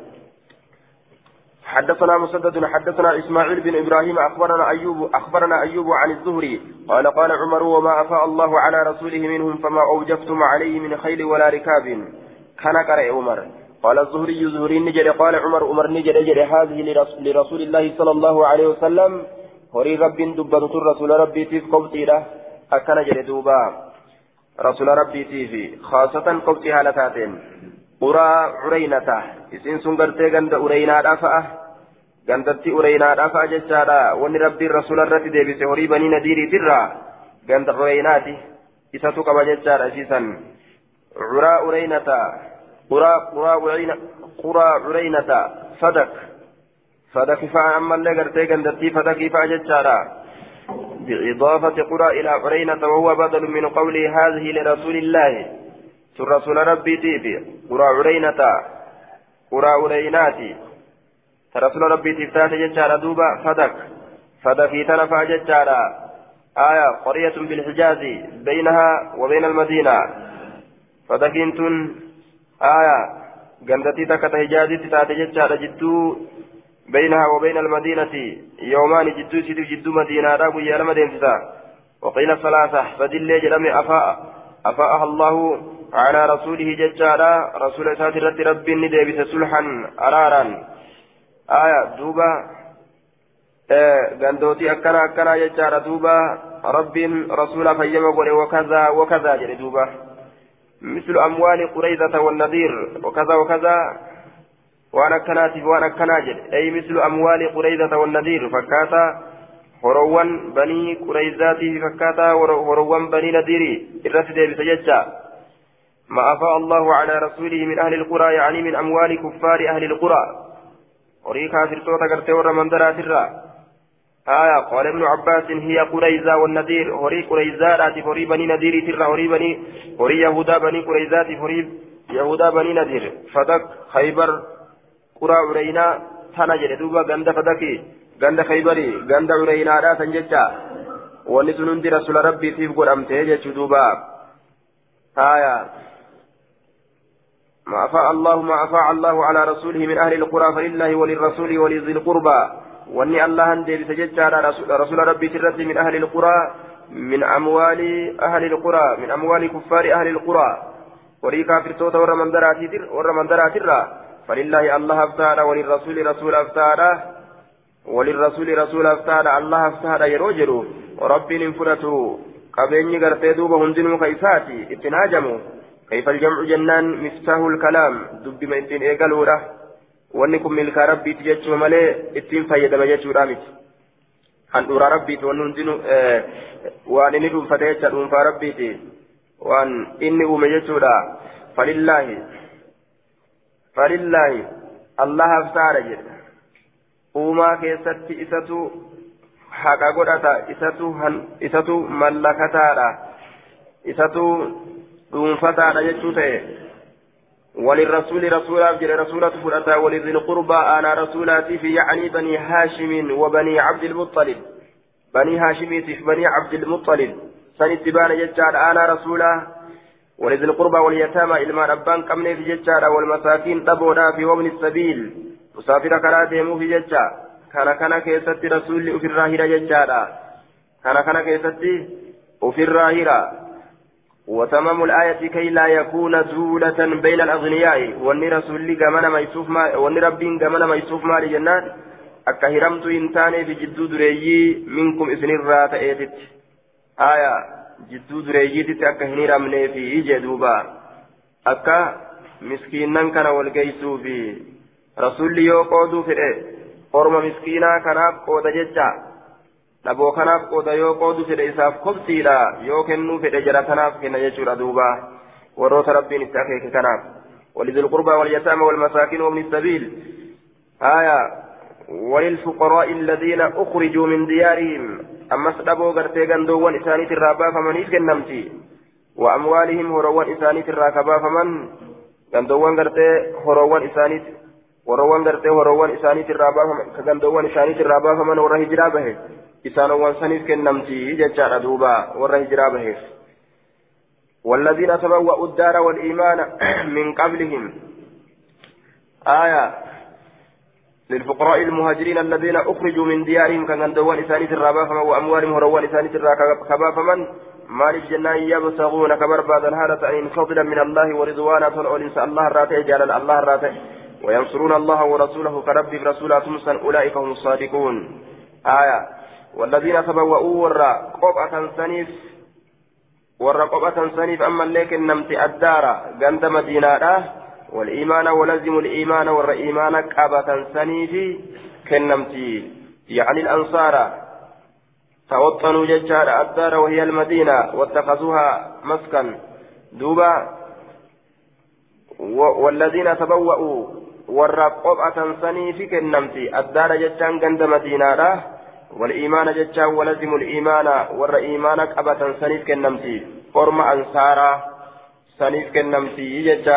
حدثنا مسدد حدثنا إسماعيل بن إبراهيم أخبرنا أيوب أخبرنا أيوب عن الزهري قال قال عمر وما أفاء الله على رسوله منهم فما اوجفتم عليه من خيل ولا ركاب. كان قرأ عمر. قال الزهري زهري نجري. قال عمر عمر نجري جري هذه لرسول الله صلى الله عليه وسلم. هري رب دبت رسول ربي تيف قبطي أكن جري دوبا. رسول ربي تيفي خاصة قبطي هالتاتين. قرى عرينة غند عرينة رافعة غندتي عرينة رافعة جتشارا وني ربي رسول الرتي ديبس هري بني نديري ترى غند عريناتي إساتو قبا جتشارا سيسا عرى عرينة قرى قرى عرينة قرى عرينة صدق صدق فأما اللي قرتي غندتي فدق فأجتشارا بإضافة قرى إلى عرينة وهو بدل من قوله هذه لرسول الله رسول ربي تيفي قرى عرينة قرى عريناتي رسول ربي تفتات جتشارا دوبا فدق فدقي تنفع جتشارا آية قرية بالحجاز بينها وبين المدينة فدقينتن آية قندتي تكت حجازي تتات جتشارا جدو بينها وبين المدينة يومان جدو سيدو جدو مدينة راقو يا لما وقيل ثلاثة فدل جلم أفاء أفاءها الله على رسوله ججارا رسول سات رد رب ندبس سلحا أرارا. آية دوبا غندوتي أكنا أكنا ججارا دوبا رب رسول فيما قل وكذا وكذا جل دوبا. مثل أموال قريظة والنذير وكذا وكذا. وأنا كنات وأنا كناجل أي مثل أموال قريظة والنذير فكاتا. هروان بني قريظاتي فكاتا. هروان بني نذيري الرسل بسججا ما أفاء الله على رسوله من أهل القرى يعني من أموال كفار أهل القرى. وريكا سرتوتا قرتي ورا من درات الرا آية قال ابن عباس هي قريزة والنذير. هري قريزة هري بني نذير ترى هري بني هري يهودا بني قريزة هري يهودا بني نذير. فدك خيبر قرى عرينا تنجر دوبا غند فدكي. غند خيبري غند عرينا لا تنججا ونسن دي رسول ربي تيف قول أمته جتش دوبا. آية. ما أفاء الله ما أفاء الله على رسوله من أهل القرى فلله وللرسول ولذي القربى. وأني الله أندي بسجدت رسول ربي ترد من أهل القرى من أموال أهل القرى من أموال كفار أهل القرى. وري كافر توتا ور من دراتي ور من دراتي فلله الله افتار وللرسول رسول افتار وللرسول رسول افتار الله افتار يروجرو وربي نفرته. qabeenyi gartee duuba hundinuu kaisaati ittiin hajamu kayfa aljamcu jennaan miftaahu lkalaam dubbima ittiin eegaluudha wanni kun milkaa rabbiiti jechuu malee ittiin fayyadama jechuudha miti handhuuraa rabbiiti wanni hundinuu waan inni dhuunfate jecha dhuunfaa rabbiiti waan inni uume jechuudha falillaahi falillaahi allah haftaadha jedhe uumaa keessatti isatu haqa godhata isatu isatu mallakataadha isatu dhuunfataadha jechuu ta'e. وللرسول رسول أفجر رسولة فرأتا ولذي القربى أنا رسولاتي في يعني بني هاشم وبني عبد المطلب بني هاشم في بني عبد المطلب سنتبان ججار أنا رسولا ولذي القربى واليتامى إلما ربان كمني في ججار والمساكين تبونا في وابن السبيل مسافر كرا ديمو في ججار كان كان كيست رسول في الراهرة ججار كان كان كيست في الراهرة وتمام الآية كي لا يكون زولة بين الأغنياء. واني رسول جمانا ما يسوف ما واني ربين جمانا ما يسوف ما لجنات أكا هرمت إنتاني في جدو دريي منكم إسن الرات إيتت. آية جدو دريي تت أكا هنرمني في جدوبا أكا مسكينا كان والقيسو في رسول يو قودو في أورما مسكينا كان قود ججا. Dhaboo kanaaf qooda yoo qoodu fedhe isaaf kobsiidha. Yoo kennuu fedhe jara kanaaf kenna jechuudha duuba. Warroota rabbiin itti akeeke kanaaf. ولذي القربى واليتامى والمساكين وابن السبيل آية وللفقراء الذين أخرجوا من ديارهم أما سلبوا قرتي قندوان إسانيت الرابا فمن إسكنمتي وأموالهم هروان إسانيت الراكبا فمن قندوان قرتي هروان إسانيت قرتي هروان إسانيت الرابا فمن كقندوان إسانيت الرابا فمن ورا هجرا به isaanowwan saniif kennamti jechaadha duuba warra hijiraa baheef. والذين تبوأوا الدار والإيمان من قبلهم آية للفقراء المهاجرين الذين أخرجوا من ديارهم كان دوان إسانيت الرابا وأموالهم هروان إسانيت الرابا فمن مالك جنان يبتغون كبرباد هذا أن فضلا من الله ورضوانا طلعوا إنسان الله الراتع جلال الله الراتع وينصرون الله ورسوله كرب برسوله تمسا أولئك هم الصادقون. آية. والذين تبوأوا ورا قبعة سنيف ورا قبعة سنيف أما لكن نمت الدار قند مدينة والإيمان ولزم الإيمان ورا إيمان قبعة سنيف كنمتي يعني الأنصار توطنوا ججار الدار وهي المدينة واتخذوها مسكن. دوبا والذين تبوأوا سنيف كنمتي الدار ججان قند مدينة والإيمان جتشا ولزم الإيمان ور إيمانك أبدا سنيف كنمتي قرم أنصارا سنيف كنمتي جتشا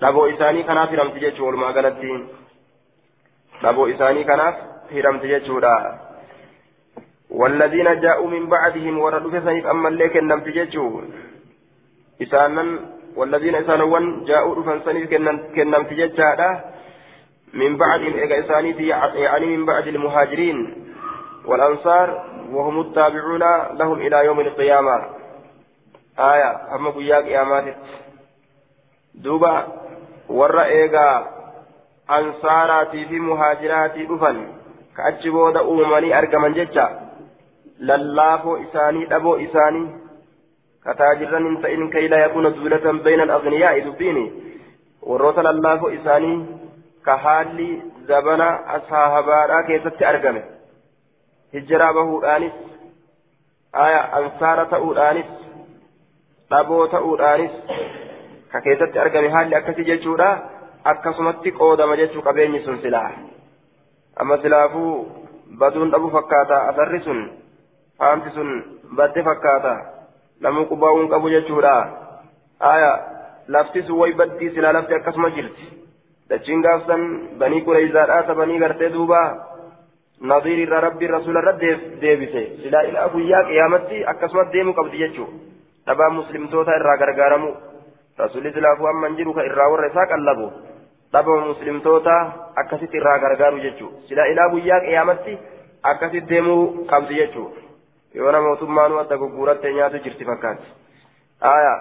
لابو إساني كنا في رمتي جتشو والما قالتين لابو إساني كنا في رمتي جتشو والذين جاءوا من بعدهم وردوا سنيف أما اللي كنمتي جتشو إسانا والذين إسانوا جاءوا رفن سنيف كنمتي جتشا من بعد إسانيتي يعني من بعد المهاجرين والأنصار وهم التابعون لهم إلى يوم القيامة. آية أما قياك قيامات دوبا ورا إيغا أنصاراتي في مهاجراتي أفن كأجبود أمماني أرقمن ججا. للافو إساني أبو إساني. كتاجرن فإن كي لا يكون دولة بين الأغنياء دبيني warroota lallaafoo isaanii ka haalli zabana ashaahabaadhaa keessatti argame hijiraa bahuudhaanis aya ansaara ta'uudhaanis dhaboo ta'uudhaanis ka keessatti argame haalli akkasii jechuudha akkasumatti qoodama jechuu qabeenyi sun silaa amma silaafuu baduun dhabu fakkaata asarri sun faamti sun badde fakkaata namuu qubaa'uun qabu jechuudha. Aya lafti sun way baddii silaa lafti akkasuma jirti. Dachiin gaafsan banii qureyzaadhaa ta banii gartee duuba. إلى ربي الرسول الرد ديبسه سلا إلى أبويا قيامتي أكسمت ديمو قبض يجو تبا مسلم توتا إرى غرغارمو رسول الله فو أمن جروك إرى ورساك اللبو تبا مسلم توتا أكسيت إرى غرغارو يجو سلا إلى أبويا قيامتي أكسيت ديمو قبض يجو يونا موتمان ودى قبورت تنياتو جرتي فكات آية.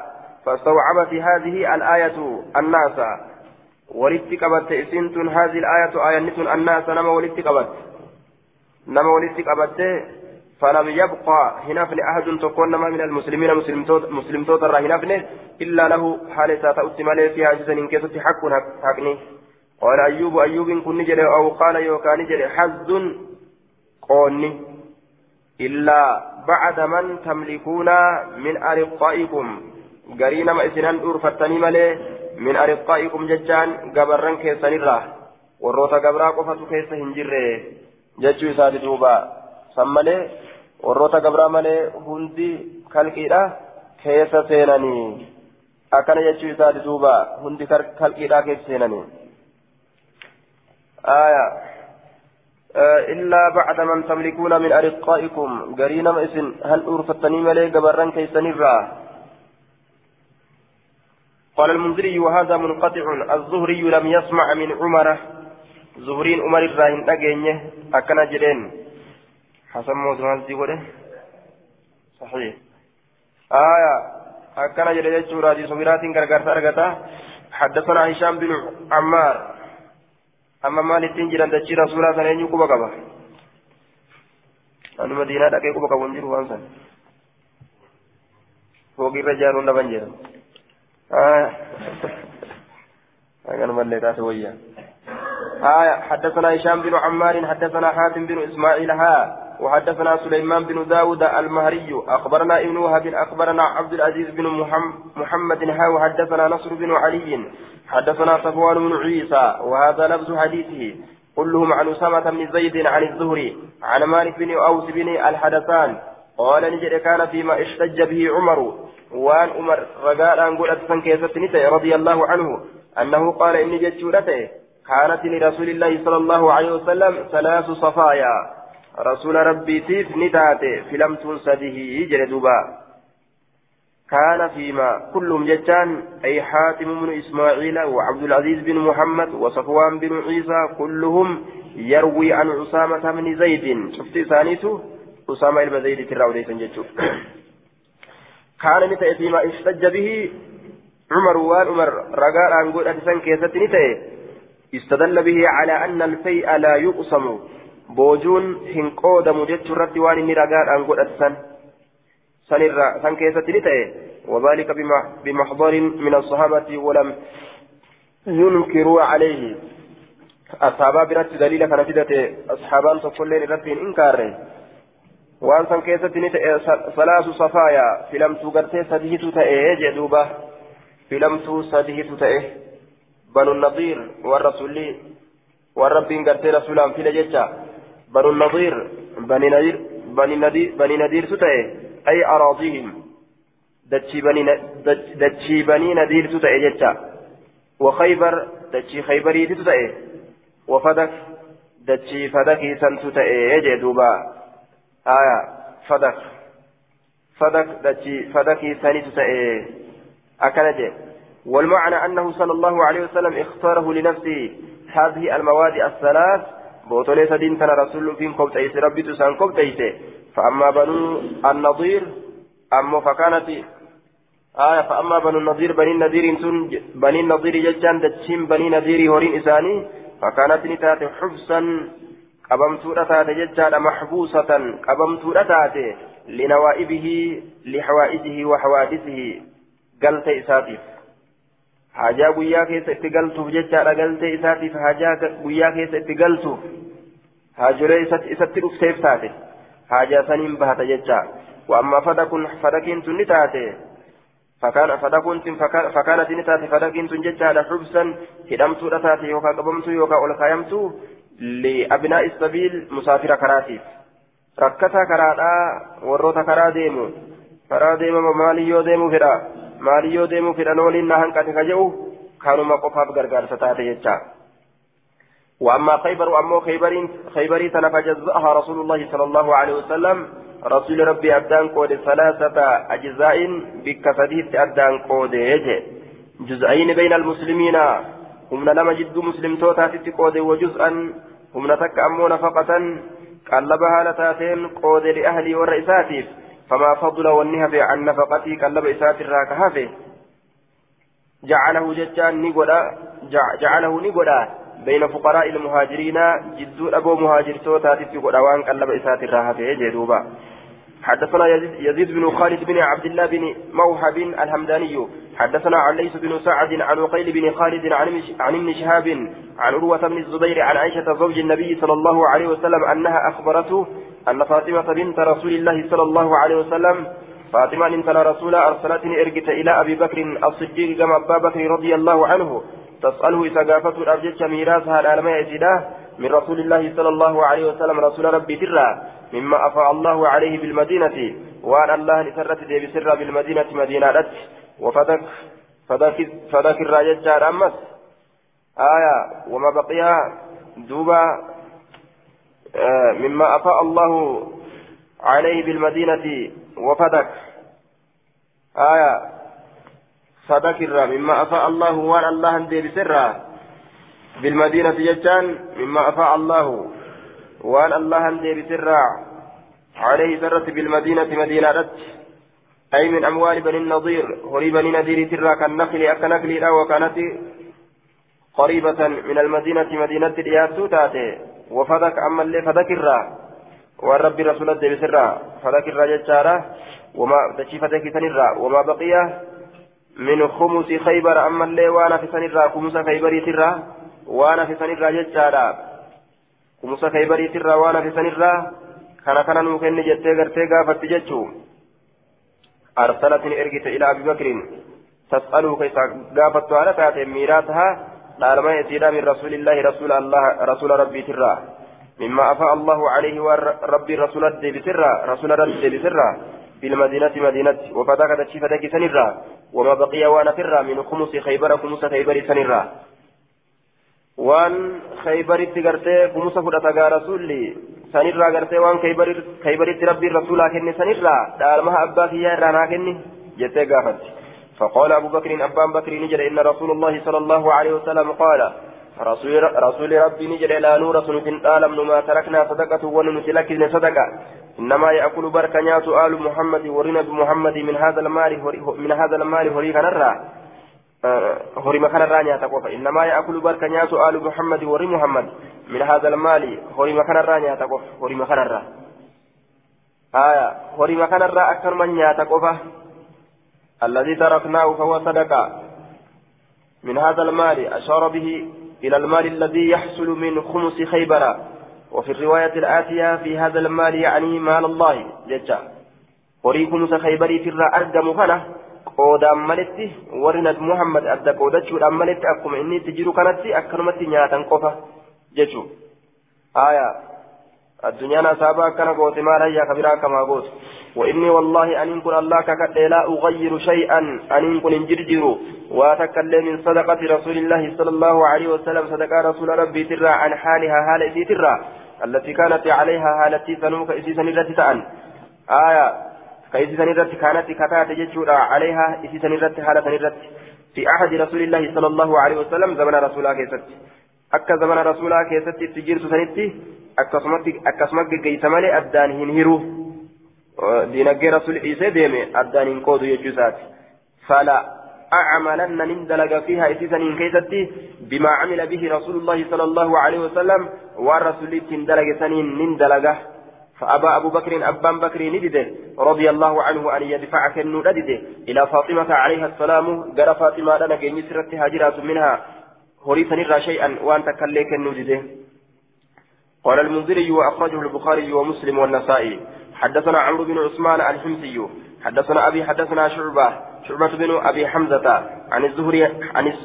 فاستوعبت هذه الآية الناس. ولدت قبت إسنتن هذه الآية آية نتن الناس. نما ولدت قبت نما ولدت قبته فلم يبقى هنافن أحد تكون من المسلمين مسلم توتر هنافن إلا له حال ساتأتي مالي فيها جزء إن كيست حق حقني قال أيوب أيوب كن جري أو قال يوكان جري حز قوني. إلا بعد من تملكون من أرقائكم قرينا ما إسنان أرفتني مالي من أرقائكم ججان قبرن كيسان gabraa qofatu keessa hin jirre jechuu isaati duuba san malee warroota gabraa malee hundi kalqiidha keessa seenanii akkana jechuu isaati duuba hundi kalqiidha keessa seenanii آية إلا بعد من تملكون من أرقائكم. قرينا إسن هل أرفتني ملي قبران كيسن الراه قال المنذري وهذا منقطع. الزهري لم يسمع من عمر. زهرين عمر الراهن أجينه أكن جرين. حسن موسى صحيح. آية أكن جرين. جورا دي غرغر سرغتا حدثنا هشام بن عمار. أما مالك تنجر أن تشير رسول الله الله عليه وسلم أنا مدينة دقيق بقى ونجر وانسان فوق الرجال ونبنجر آه أنا مليت وياه آية حدثنا هشام بن عمار حدثنا حاتم بن إسماعيل ها وحدثنا سليمان بن داود المهري أخبرنا ابن وهب أخبرنا عبد العزيز بن محمد ها وحدثنا نصر بن علي. حدثنا صفوان بن عيسى وهذا لفظ حديثه. كلهم عن أسامة بن زيد عن الزهري عن مالك بن أوس بن الحدثان. قال نجد كان فيما اشتج به عمر وان عمر رجال أن قلت رضي الله عنه أنه قال إني جدت كانت لرسول الله صلى الله عليه وسلم ثلاث صفايا. رسول ربي تيف نتاتي فلم تنسده جلدوبا كان فيما كلهم جتان أي حاتم بن إسماعيل وعبد العزيز بن محمد وصفوان بن عيسى كلهم يروي عن أسامة بن زيد. شفت ثانيته أسامة بن زيد تراودي سنجتو كان نتأتي فيما اشتج به عمر وان عمر رقال عن قول أتسان كيست نتأتي استدل به على أن الفيء لا يقسم. بوجون هنقود مجد رد وان نرقال أن قد أتسن سنرى سن كيسة لتأي وذلك بمحضر من الصحابة ولم ينكروا عليه أصحابا برات دليل كان فدته أصحابان تقولين ربين إنكاره وأن سن كيسة ثلاث صفايا فلم تغرتي سدهت تأي جدوبة فلم تسدهت تأي بنو النضير والرسول والرب قرتي رسولا في لجتة بنو النضير بني نذير بني نذير بني نذير ستأي أي أراضيهم. دتشي بني دتشي بني نذير ستأي جتة وخيبر دتشي خيبري ستأي وفدك دتشي فدكي سن ستأي جدوبا آية فدك. فدك دتشي فدكي سني ستأي أكنجي والمعنى أنه صلى الله عليه وسلم اختاره لنفسه. هذه المواد الثلاث بوتولي سدين تنا رسول فين كوبتيس ربي تسان كوبتيس فأما بنو النضير أما فكانت آية فأما بنو النضير بني النضير تن بني النضير ججان دتشين بني نضير هورين إساني فكانت نتات حبسا قبمتو رتات ججان محبوسة قبمتو رتات لنوائبه لحوائجه وحوادثه قلت إساتيف. Hajaa guyyaa keessa itti galtuuf jechaadha galtee isaatiif hajaa guyyaa keessa itti galtuuf haajolee isatti dhufteef taate. Hajaa saniin bahata jecha. وأما فدكن فدكين تنتاتي فكان فدكن فكانت نتاتي فدكين تنجتها حبسا هدمت رتاتي يوكا قبمت يوكا أولكايمت لأبناء السبيل مسافر كراتيف ركتا كرادا وروتا كرا ديمو كرا ديمو مالي يو ديمو فدا مالي يو ديمو فدا نولين نهان كاتي كجو كانوا ما قفاف غرغار ستاتي يجا وأما خيبر وأما خيبر خيبر فجزأها رسول الله صلى الله عليه وسلم رسول ربي أدان قود ثلاثة أجزاء بكفديت أدان قود جزئين بين المسلمين هم لما جد مسلم توتا تتقود وجزءا هم نتك أمو نفقة قلبها لتاتين قود لأهلي والرئيساتيف فما فضل والنهف عن نفقتي قلب إسات الراكهافه جعله ججان نقودا جعله نقودا بين فقراء المهاجرين جدو أبو مهاجر توتا تتقودا وان قلب إسات الراكهافه جدوبا. حدثنا يزيد, بن خالد بن عبد الله بن موهب الحمداني حدثنا عن ليس بن سعد عن وقيل بن خالد عن ابن شهاب عن عروة بن الزبير عن عائشة زوج النبي صلى الله عليه وسلم أنها أخبرته أن فاطمة بنت رسول الله صلى الله عليه وسلم فاطمة بنت رسول أرسلتني إرجت إلى أبي بكر الصديق كما أبا بكر رضي الله عنه تسأله إذا قافته الأرجج ميراثها العالمية من رسول الله صلى الله عليه وسلم رسول ربي ترى مما أفاء الله عليه بالمدينة وأن الله نسرت دي بسر بالمدينة مدينة وفدك فدك فدك الراجل أمس. آية وما بقي دوبا مما أفاء الله عليه بالمدينة وفدك. آية فدك مما أفاء الله وأن الله دي بسر بالمدينة ججان مما أفاء الله وأن الله أندي بسرع عليه سرت بالمدينة مدينة أي من أموال بني النضير هري بني نذير ترى كالنخل أكنخل وكانت قريبة من المدينة مدينة دياتو تاتي. وفدك أما اللي فدك الرا والرب رسول الله بسرع فدك الرا ججارة وما تشي فدك سنرا وما بقي من خمس خيبر أما اللي وأنا في سنرا خمس خيبر ترى وأنا في سنرا ججارة kumusa kaybariitirraa waan hafisanirraa kana kana nuu kenni jettee gartee gaafatti jechuu arsalatni ergite ilaa abi bakrin tas'aluu keessa gaafattu haala taate miiraasahaa dhaalma isiidha min rasuulillaahi rasuula allah rasuula rabbiitirraa مما أفاء الله عليه وربي رسول الدبسرة رسول الدبسرة بالمدينة مدينة وفتاك تشيفتك سنرة وما بقي وأنا فرة من خمس خيبر خمس خيبر kaybaritti gartee kumusa fudhata gaa rasuulli sanirraa gartee waan kaybaritti rabbiin rasuulaa kenne sanirraa dhaalmaha abbaa kiyyaa irraa naa kenni jettee gaafatti فقال أبو بكر أبان بكر نجد إن رسول الله صلى الله عليه وسلم قال رسول, ربي نجد لا نور سنة آلم ما تركنا صدقة ونمتلك صدقة إنما يأكل بركة آل محمد ورنا محمد من هذا المال من هذا المال هريك نرى هرم كان الرانيا تقوف إنما يأكل بركة ناس آل محمد ور محمد من هذا المال هرم كان الرانيا تقوف هرم كان الرا آية هرم كان الرا أكثر من يتقوف الذي تركناه فهو صدقة من هذا المال أشار به إلى المال الذي يحصل من خمس خيبر وفي الرواية الآتية في هذا المال يعني مال الله ججا وري خمس خيبر في qoodaan malitti warri nabi muhammad adda qoodachuudhaan malitti akkuma inni itti jiru kanatti akkanumatti nyaatan qofa jechuun aayaa addunyaan asaabaa akkana goote maal hayyaa kabiraa akkamaa gootu وإني والله أن كن الله ككد لا أغير شيئا أن كن جرجر. وأتكلم من صدقة رسول الله صلى الله عليه وسلم صدقة رسول ربي ترى عن حالها حال ترى التي كانت عليها حالتي سنوك إسيسا نرتي آية كيس سنرت كانت كتات جتشورا عليها إسي سنرت حالة سنرت. في أحد رسول الله صلى الله عليه وسلم زمن رسول الله كيست. أكا زمن رسول الله كيست تجير سنتي أكسمك جيس مالي أدان هنهرو دينجي رسول إيسى ديمي أدان هنقود يجوزات فلا أعملن نندلق فيها إسيسا كيستي بما عمل به رسول الله صلى الله عليه وسلم والرسول تندلق سنين نندلقه فأبى أبو بكر أبان بكر ندده رضي الله عنه أن يدفع كنو ندده إلى فاطمة عليها السلام قال فاطمة لنا كي نسرت هاجرات منها. هريت نرى شيئا وأن تكلي كنو قال المنذري وأخرجه البخاري ومسلم والنسائي. حدثنا عمرو بن عثمان الحمصي حدثنا أبي حدثنا شعبة شعبة بن أبي حمزة عن الزهري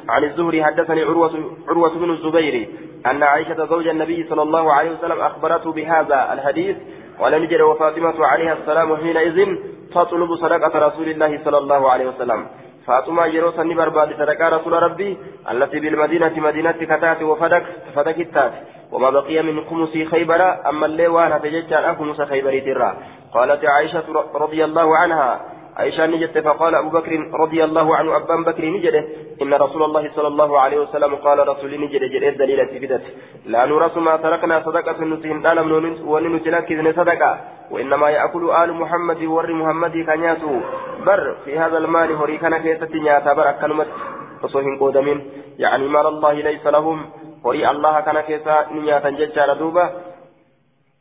عن, الزهري حدثني عروة عروة بن الزبير أن عائشة زوج النبي صلى الله عليه وسلم أخبرته بهذا الحديث قال نجد وفاطمة عليها السلام حينئذ تطلب صدقة رسول الله صلى الله عليه وسلم. فاطمة يروس النبر بعد صدقة رسول ربي التي بالمدينة مدينة كتات وفدك فدك التات. وما بقي من خمس خيبر أما اللي وأنا تججال خمس خيبر ترى. قالت عائشة رضي الله عنها. عائشة نجت فقال أبو بكر رضي الله عنه أبان بكر نجده. إن رسول الله صلى الله عليه وسلم قال رسول نجده جده الدليل في لا نرس ما تركنا صدقة نسهم أنا من وننتلك صدقة. وإنما يأكل آل محمد ور محمد كنياسو بر في هذا المال هري كان كيسة نياتا بر أكلمت وصوهن قودمين. يعني مال الله ليس لهم. هري الله كان كيسة نياتا ججال دوبة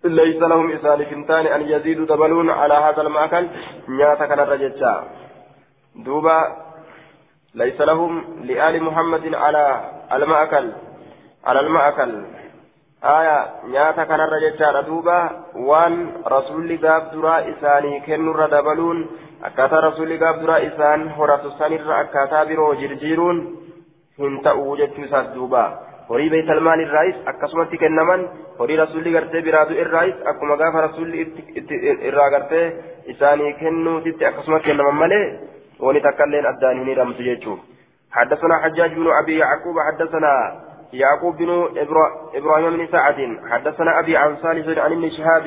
ليس لهم إسان فنتان أن يزيدوا دبلون على هذا المأكل نياتا كان رججا دوبا ليس لهم لآل محمد على المأكل على المأكل آية نياتا كان رججا دوبا وان رسول قاب درا إساني كنر دبلون أكاتا رسول قاب درا إسان هرسو سنر أكاتا برو جرجيرون هنتأو جتشو دوبا horii beeytal maal irraayis akkasumatti kennaman horii rasuulli gartee biraatu irraayis akkuma gaafa rasuulli irraa gartee isaanii kennuutitti akkasuma kennaman malee wani takkailleen addaan hin hiramtu jechuun حدثنا حجاج بن ابي يعقوب حدثنا يعقوب بن إبراهيم بن سعد حدثنا ابي عن صالح عن ابن شهاب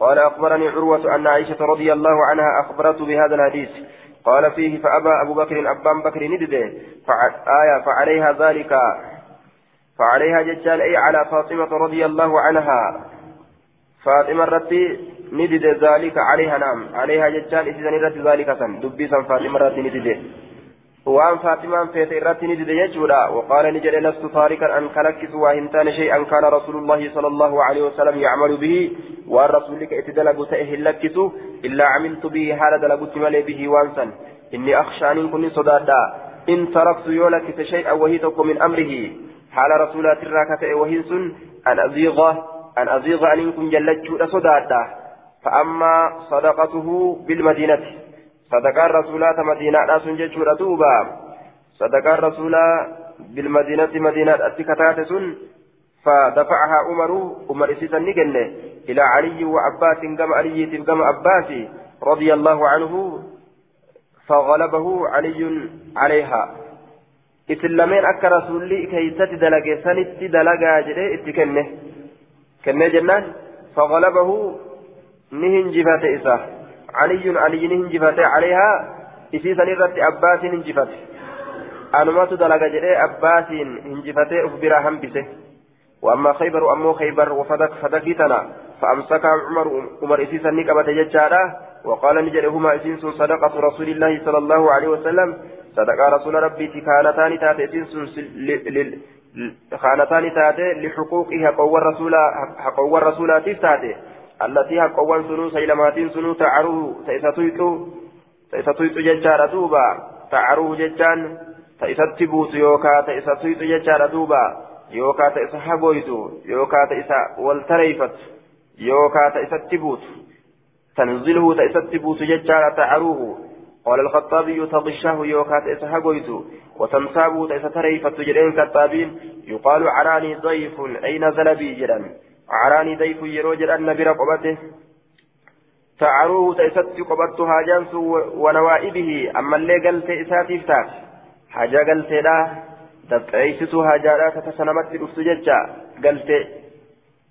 قال اخبرني عروه ان عائشه رضي الله عنها اخبرته بهذا الحديث قال فيه فابى ابو بكر ابان بكر ندبه فآية فعليها ذلك فعليها ججال أي على فاطمة رضي الله عنها. فاطمة رتي ندد ذلك عليها نعم. عليها ججال إذن رت ذلك سن. دبي سن فاطمة رتي ندد. وأن فاطمة فيت رتي ندد يجولا وقال نجد لست طارقا أن كلكس وهمتان شيئا كان رسول الله صلى الله عليه وسلم يعمل به. وأن رسولك اتدلق تأه لكس إلا عملت به حال دلقت ملي به وانسا إني أخشى أن كني صدادا. إن تركت يولك شيئا وهي من أمره. حال رسولات الراكة وهنس أن أزيغ أن أزيغ أن يكون جلت صدادا فأما صدقته بالمدينة. صدقاء رسولات مدينة ناس جتشورة توبا صدقاء رسولا بالمدينة مدينة أتكتات سن فدفعها عمر عمر إسيسا نجنة. إلى علي وعباس كما علي كما عباس رضي الله عنه فغلبه علي عليها. Isin lameen akka rasuulli keeysatti dalage sanitti dalagaa jedhee itti kenne kennee jennaan fagalabahu ni hinjifate isa aliyyun aliyyi ni hinjifate caleehaa isii san irratti abbaasiin hinjifate anumatu dalaga jedhee abbaasiin hinjifatee uf biraa hambise وأما خيبر أمو خيبر وفدك فدكتنا فأمسكها عمر عمر إسيسا نقبة ججارة وقال نجد هما إسيس صدقة رسول الله صلى الله عليه وسلم صدقة رسول ربي كانتان تاتي خانتان تاتي لحقوقها قوى الرسول حقوى الرسولات تاتي التي حقوى سنو سيلمات سنو تعروه تيستويتو تيستويتو ججارة دوبا تعروه ججان تيستبوت يوكا تيستويتو ججارة دوبا يوكا تيس حبويتو يوكا تيس والتريفت يوكا تيستبوت تنزله تيستبوت ججارة تعروه قال الخطابي تضشه يوكات إسحاقويت وتنسابه تيستري فتجرين كتابين يقال عراني ضيف أي نزل بي جرا عراني ضيف يرو جرا نبي رقبته تعروه تيست قبضت هاجانس ونوائبه أما اللي قلت إساتي فتات حاجة قلت لا تبعيست هاجالا تتسنمت الأفتججة قلت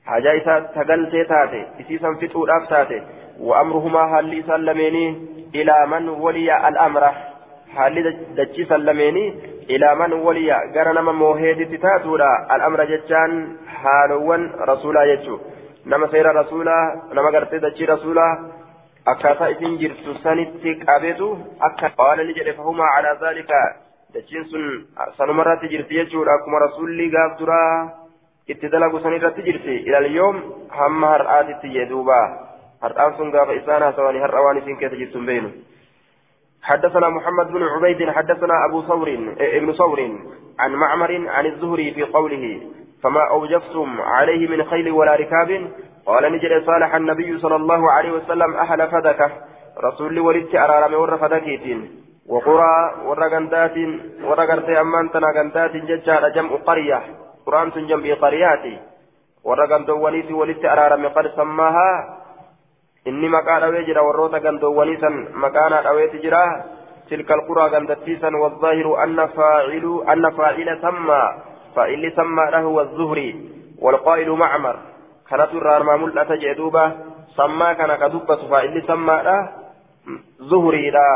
حاجة إسات تقلت تاتي إسيسا فتو الأفتاتي وأمرهما هل سلميني إلى من ولي الأمر حال دجي سلميني إلى من ولي قرن موهيد تتاتورا الأمر جتان حالوان رسولا يجو نما سير رسولا نما قرتي دجي رسولا sanitti qabeetu akka qaala ni jedhe fahumaa calaa zaalika dachiin sun sanumarratti jirti jechuudha akkuma rasuulli gaaf duraa itti dalagu sanirratti jirti ilal yoom hamma har'aatitti jee duubaa هرآن سن قاف سواني هرآوان سن كيف بينه. حدثنا محمد بن عبيد حدثنا أبو ثور ابن ثور عن معمر عن الزهري في قوله فما أوجفتم عليه من خيل ولا ركاب؟ قال نجد صالح النبي صلى الله عليه وسلم أهل فدكة رسول ولدت أرارم ور فدكيتين وقرى ور غندات ور غرتي أمان تنا غندات ججار جمع قرية قرآن تنجم قرياتي ورقم دوانيتي ولت أرارم قد سماها إني مكان أويجرا وروتا قم دوانيسا مكان أويتجرا تلك القرى قم تتيسا والظاهر أن فاعل أن فاعل سمى فإن سمى له والزهري والقائل معمر كانت الرارما ملأة جدوبة سمى كان كدوبة فإن سمى له زهري لا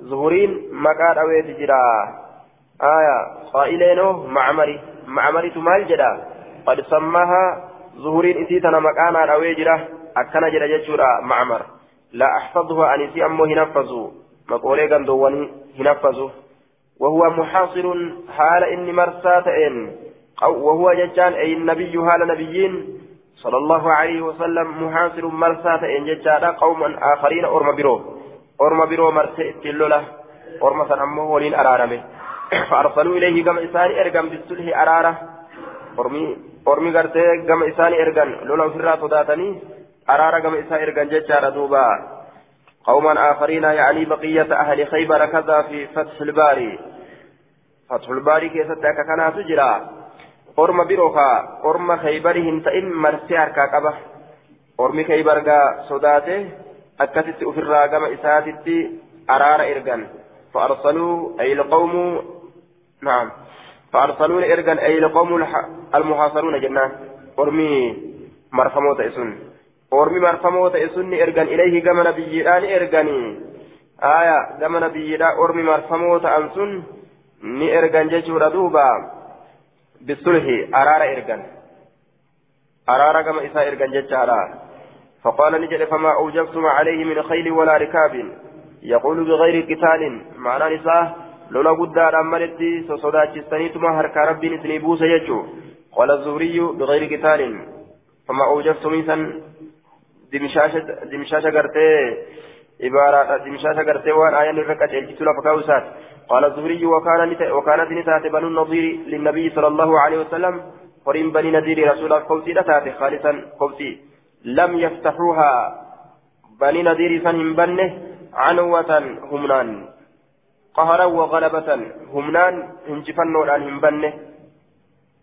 زهرين مكان أويتجرا آية قائلينه معمري معمري تمال جدا قد سماها ظهورين إسيتنا مكانا رويجرة أكنا جدا جتشورا معمر لا أحفظها أن إسي أمه هنفذوا مقولي قندواني هنفذوا وهو محاصر حال إني مرسات إن أو وهو ججان أي النبي حال نبيين صلى الله عليه وسلم محاصر مرسات إن ججان قوما آخرين أرم برو أرم برو مرسئت اللولة أرم سنمه ولين أرارمه فأرسلوا إليه كما إساني إرقم بالسلح أرارة أرمي أرمي قرتي كما إساني إرقم لولا فرا صداتني أرارة كما إساني إرقم ججارة دوبا قوما آخرين يعني بقية أهل خيبر كذا في فتح الباري فتح الباري كيف كان تجرى أرم بروكا أرم خيبرهن تئن مرسي أركا قبه أرمي خيبر صداته أكتت أفرا كما إساتي أرارة إرقم فأرسلوا أي القوم نعم فأرسلون إرجان أي لقوم المحاصرون جنان أرمي مرفموت إسن أرمي مرفموت إسن إرجان إليه كما نبيان إرجاني آية كما نبيان أرمي مرفموت أنسن ni ergan jechuudha duuba. Bisulhi araara ergan. Araara gama isaa ergan jechaadha. فقال نجد فما أوجبتم عليه من خيل ولا ركاب يقول بغير قتال معنى نساه لولا قدار أمالتي سوسوداتشستنيتما هركا ربي نسني يجو قال الزهري بغير قتال فما أوجبت دمشاشة دمشاشة قرتي عبارة دمشاشة قرتي وان آية نركت الجتو لفكاوسات قال الزهري وكان وكانت نتات بنو النظير للنبي صلى الله عليه وسلم قرين بني نذير رسول قوتي لتات خالصا قوتي لم يفتحوها بني نذير فنهم بنه عنوة همنان قهرا وغلبة همنان انجفنوا الآن هم بنه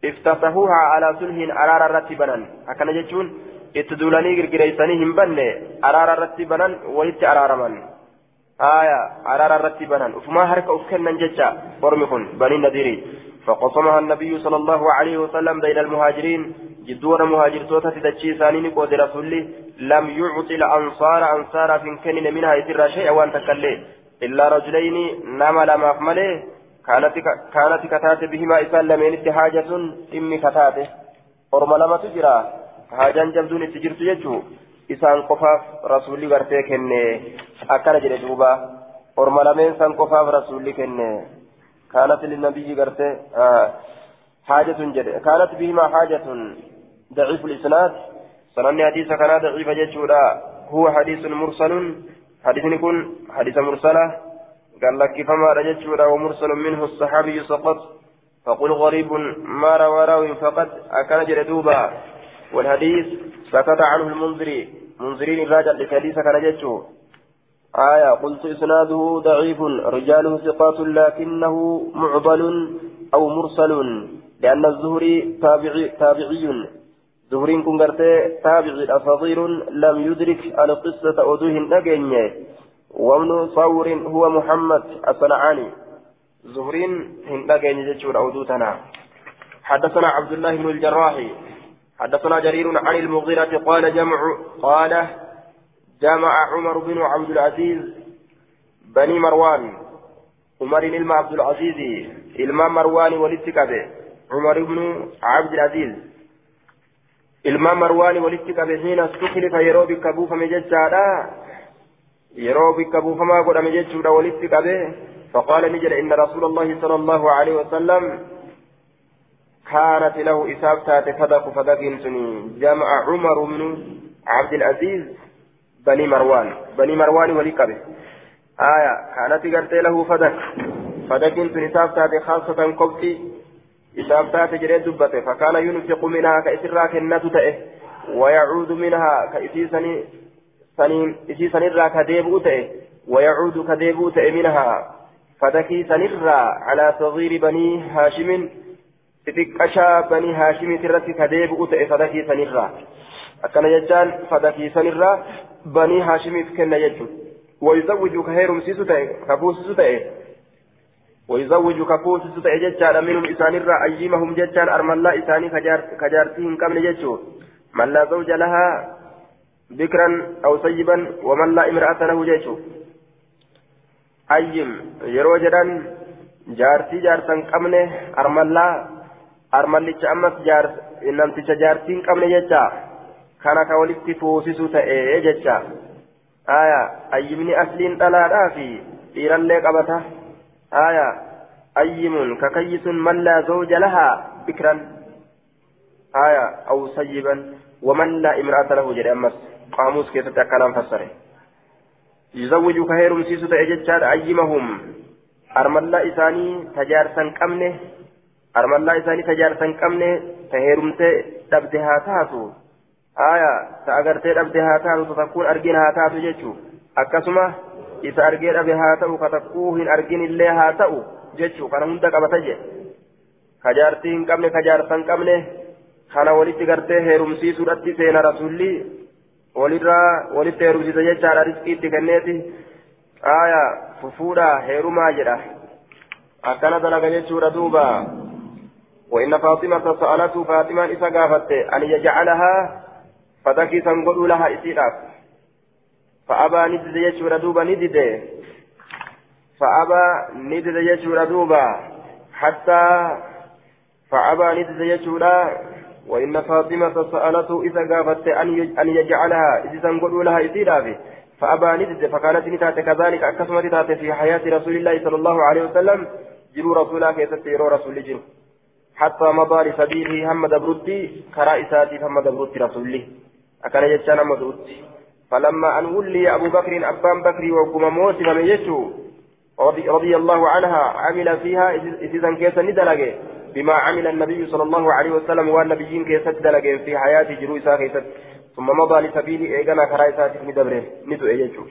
افتتحوها على سلح أرار رتبنا أكن جتون اتدولاني غرغريساني هم بنه أرار رتبنا ولت أرارمن آية أرار رتبنا وفما هرك أفكنا جتا ورمكن بني النذيري فقسمها النبي صلى الله عليه وسلم بين المهاجرين جدون مهاجر توتا تدشي ثاني قود رسولي لم يعطي الأنصار أنصار في كنن منها يسر شيئا وأن تكلي إلا رجلين نما لما ملي كانت كانت كتات بهما إسان لمن حاجة إمي كتاته أرم لما تجرى حاجة جبدون تجرت يجو إسان قفاف رسولي غرتي كني أكل جري دوبا أرم لمن سان قفاف رسولي كني كانت للنبي غرتي آه حاجة جري كانت بهما حاجة ضعيف الإسناد سنن حديث كان ضعيف جدّا هو حديث مرسل حديث يكون حديث مرسلة قال لك فما رجت ومرسل منه الصحابي سقط فقل غريب ما روى راوي فقد أكان جردوبا والحديث سكت عنه المنذري. منذرين الراجع لحديث كان جتشو آية قلت إسناده ضعيف رجاله ثقات لكنه معضل أو مرسل لأن الزهري تابعي, تابعي. زهرين كن قرتي تابع صغير لم يدرك القصة أدوه نجني. وابن صور هو محمد الصنعاني. زهرين هندجني جتشور أودوتنا حدثنا عبد الله بن الجراح حدثنا جرير عن المغيرة قال جمع قال جمع عمر بن عبد العزيز بني مروان عمر إلما عبد العزيز إلما مروان ولتكبه عمر بن عبد العزيز. walitti qabe hiina suklifa yeroo bikka buufame jechaadha yeroo bikka buufamaa godhame jechuudha walitti qabe فقال نجد إن رسول الله صلى الله عليه وسلم كانت له إسابة فدق فدق جمع عمر بن عبد العزيز بني مروان بني مروان ولقبه آية كانت قرت له فدق فدق إسابة خاصة قبتي ka isirraa kennatu ta'e wayacuudu minhaa ka isii sanirraa ka deebi'u ta'e wayacuudu ka deebi'u ta'e minhaa fadakii sanirraa calaa sagiiri banii haashimin xixiqqashaa banii haashimiiti irratti ka deebi'u ta'e fadakiisanirraa akkana jechaan fadakiisanirraa banii haashimiif kenna jechuudha ويزوج كهيرم سيسو تأي كفوس سيسو تأي ويزوج كفوس سيسو تأي جتشان منهم إسان الرا أيمهم جتشان أرملا إساني كجارتهم كم نجتشو من لا زوج لها بكرا أو سيبا ومن لا امرأة له جتشو أيم يرو جدان جارتي جارتن كمنه أرملا أرملتش أمس جار إنمتش جارتين كمنه جتشا كان كولدت فوسسو تأي جتشا آية أيمني أسلين طلالا في إيرالي قبته آية أيم ككيس من لا زوج لها بكرا آية أو سيبا ومن لا امرأة له جري أمس قاموس كيف تكلم فسره يزوج كهيرم سيسو تأججار أيمهم أرملا إساني تجارسا كمنه أرملا إساني تجارسا كمنه تهيرم تبدها تاسو aayaa ta agartee dhabde haa taatu takkuun argin haa taatu jechuun akkasuma isa argee dhabe haa ta'u ka takkuu hin argin illee haa ta'u jechuun kana hunda qabata jedhe kajaartii hin qabne kajaarsa hin qabne kana walitti gartee heerumsiisuudhatti seena rasuulli walirraa walitti heerumsiisa jechaadha riskiitti kenneeti aayaa fufuudha heerumaa jedha akkana dalaga jechuudha duuba وإن فاطمة سألته فاطمة إذا قافت أن يجعلها فذكي سنقول لها إسيراف فأبى ندد يشور دوبا ندد. فأبى ندد يشور دوبا حتى فأبى ندد يشور وإن فاطمة سألته إذا قافت أن يجعلها. إذا سنقول لها إسيراف فأبى ندد. فكانت نتات كذلك. أكسمت تات في حياة رسول الله صلى الله عليه وسلم. جروا رسولا كيست يروا رسول جروا حتى مضى لسبيله هم دبرتي كرائساتي هم دبرتي رسوله. أكان جتشان مدوتي فلما أن ولي أبو بكر أبان بكر وقم موسم من يجو رضي, الله عنها عمل فيها إذا كيس ندلق. بما عمل النبي صلى الله عليه وسلم والنبيين كيس ندلق في حياة جروسا كيس. ثم مضى لسبيل إيقنا كرائسات ندبره ندو إيجو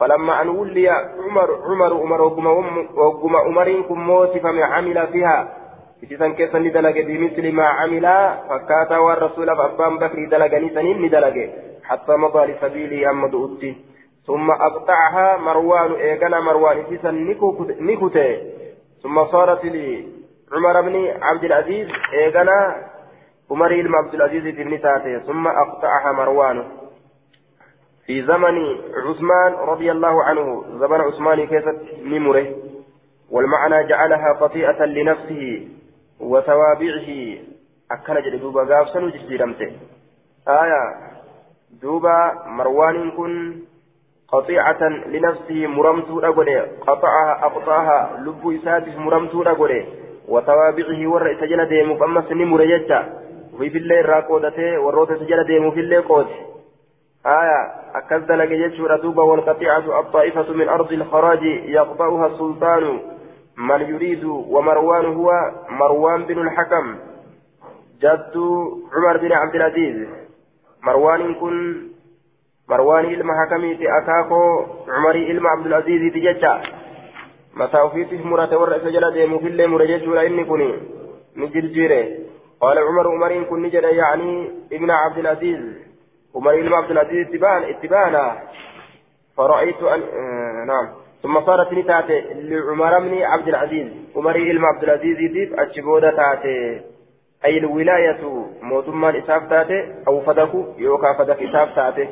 فلما أن ولي عمر عمر عمر وقم عمر كم موسم عمل فيها إذا كيس ندلق بمثل ما عمل فكاتا والرسول أبان بكر دلقني سنين ندلق حتى مضى لسبيله أما دؤتي ثم أقطعها مروان إيقنا مروان إذا نكوتي ثم صارت لي عمر بن عبد العزيز إيقنا عمر بن عبد العزيز بن تاتي ثم أقطعها مروان في زمن عثمان رضي الله عنه زمن عثمان كيست نمره والمعنى جعلها قطيئة لنفسه وتوابعه أكن جد دوبا غاف سنو جرمته آية دوبا مروان كن قطيعة لنفسه مرمتو أقول قطعها أقطعها لب إساتف مرمتو أقول وتوابعه ور سجل ديمو فأما سني مريجة وفي في الليل راقودته وروت سجل ديمو في الليل قوت آية أكد لك يجور دوبا والقطيعة الطائفة من أرض الخراج يقطعها السلطان. من يريد ومروان هو مروان بن الحكم. جد عمر بن عبد العزيز. مروان كن مروان إلما حكمي أكاكو عمر إلما عبد العزيز تججا متى أفيته مرة ورأس جل ديمو في الليل مرجج ولا إني كني. نجرجيره قال عمر عمر كن نجد يعني ابن عبد العزيز. عمر إلما عبد العزيز اتبانا اتبانا فرأيت أن آه نعم. ثم صارت نتاتي لعمر بن عبد العزيز. عمر إلما عبد العزيز ديب أشبودة تاتي. أي الولاية موتما إساف تاتي أو فدك يوكا فدك إساف تاتي.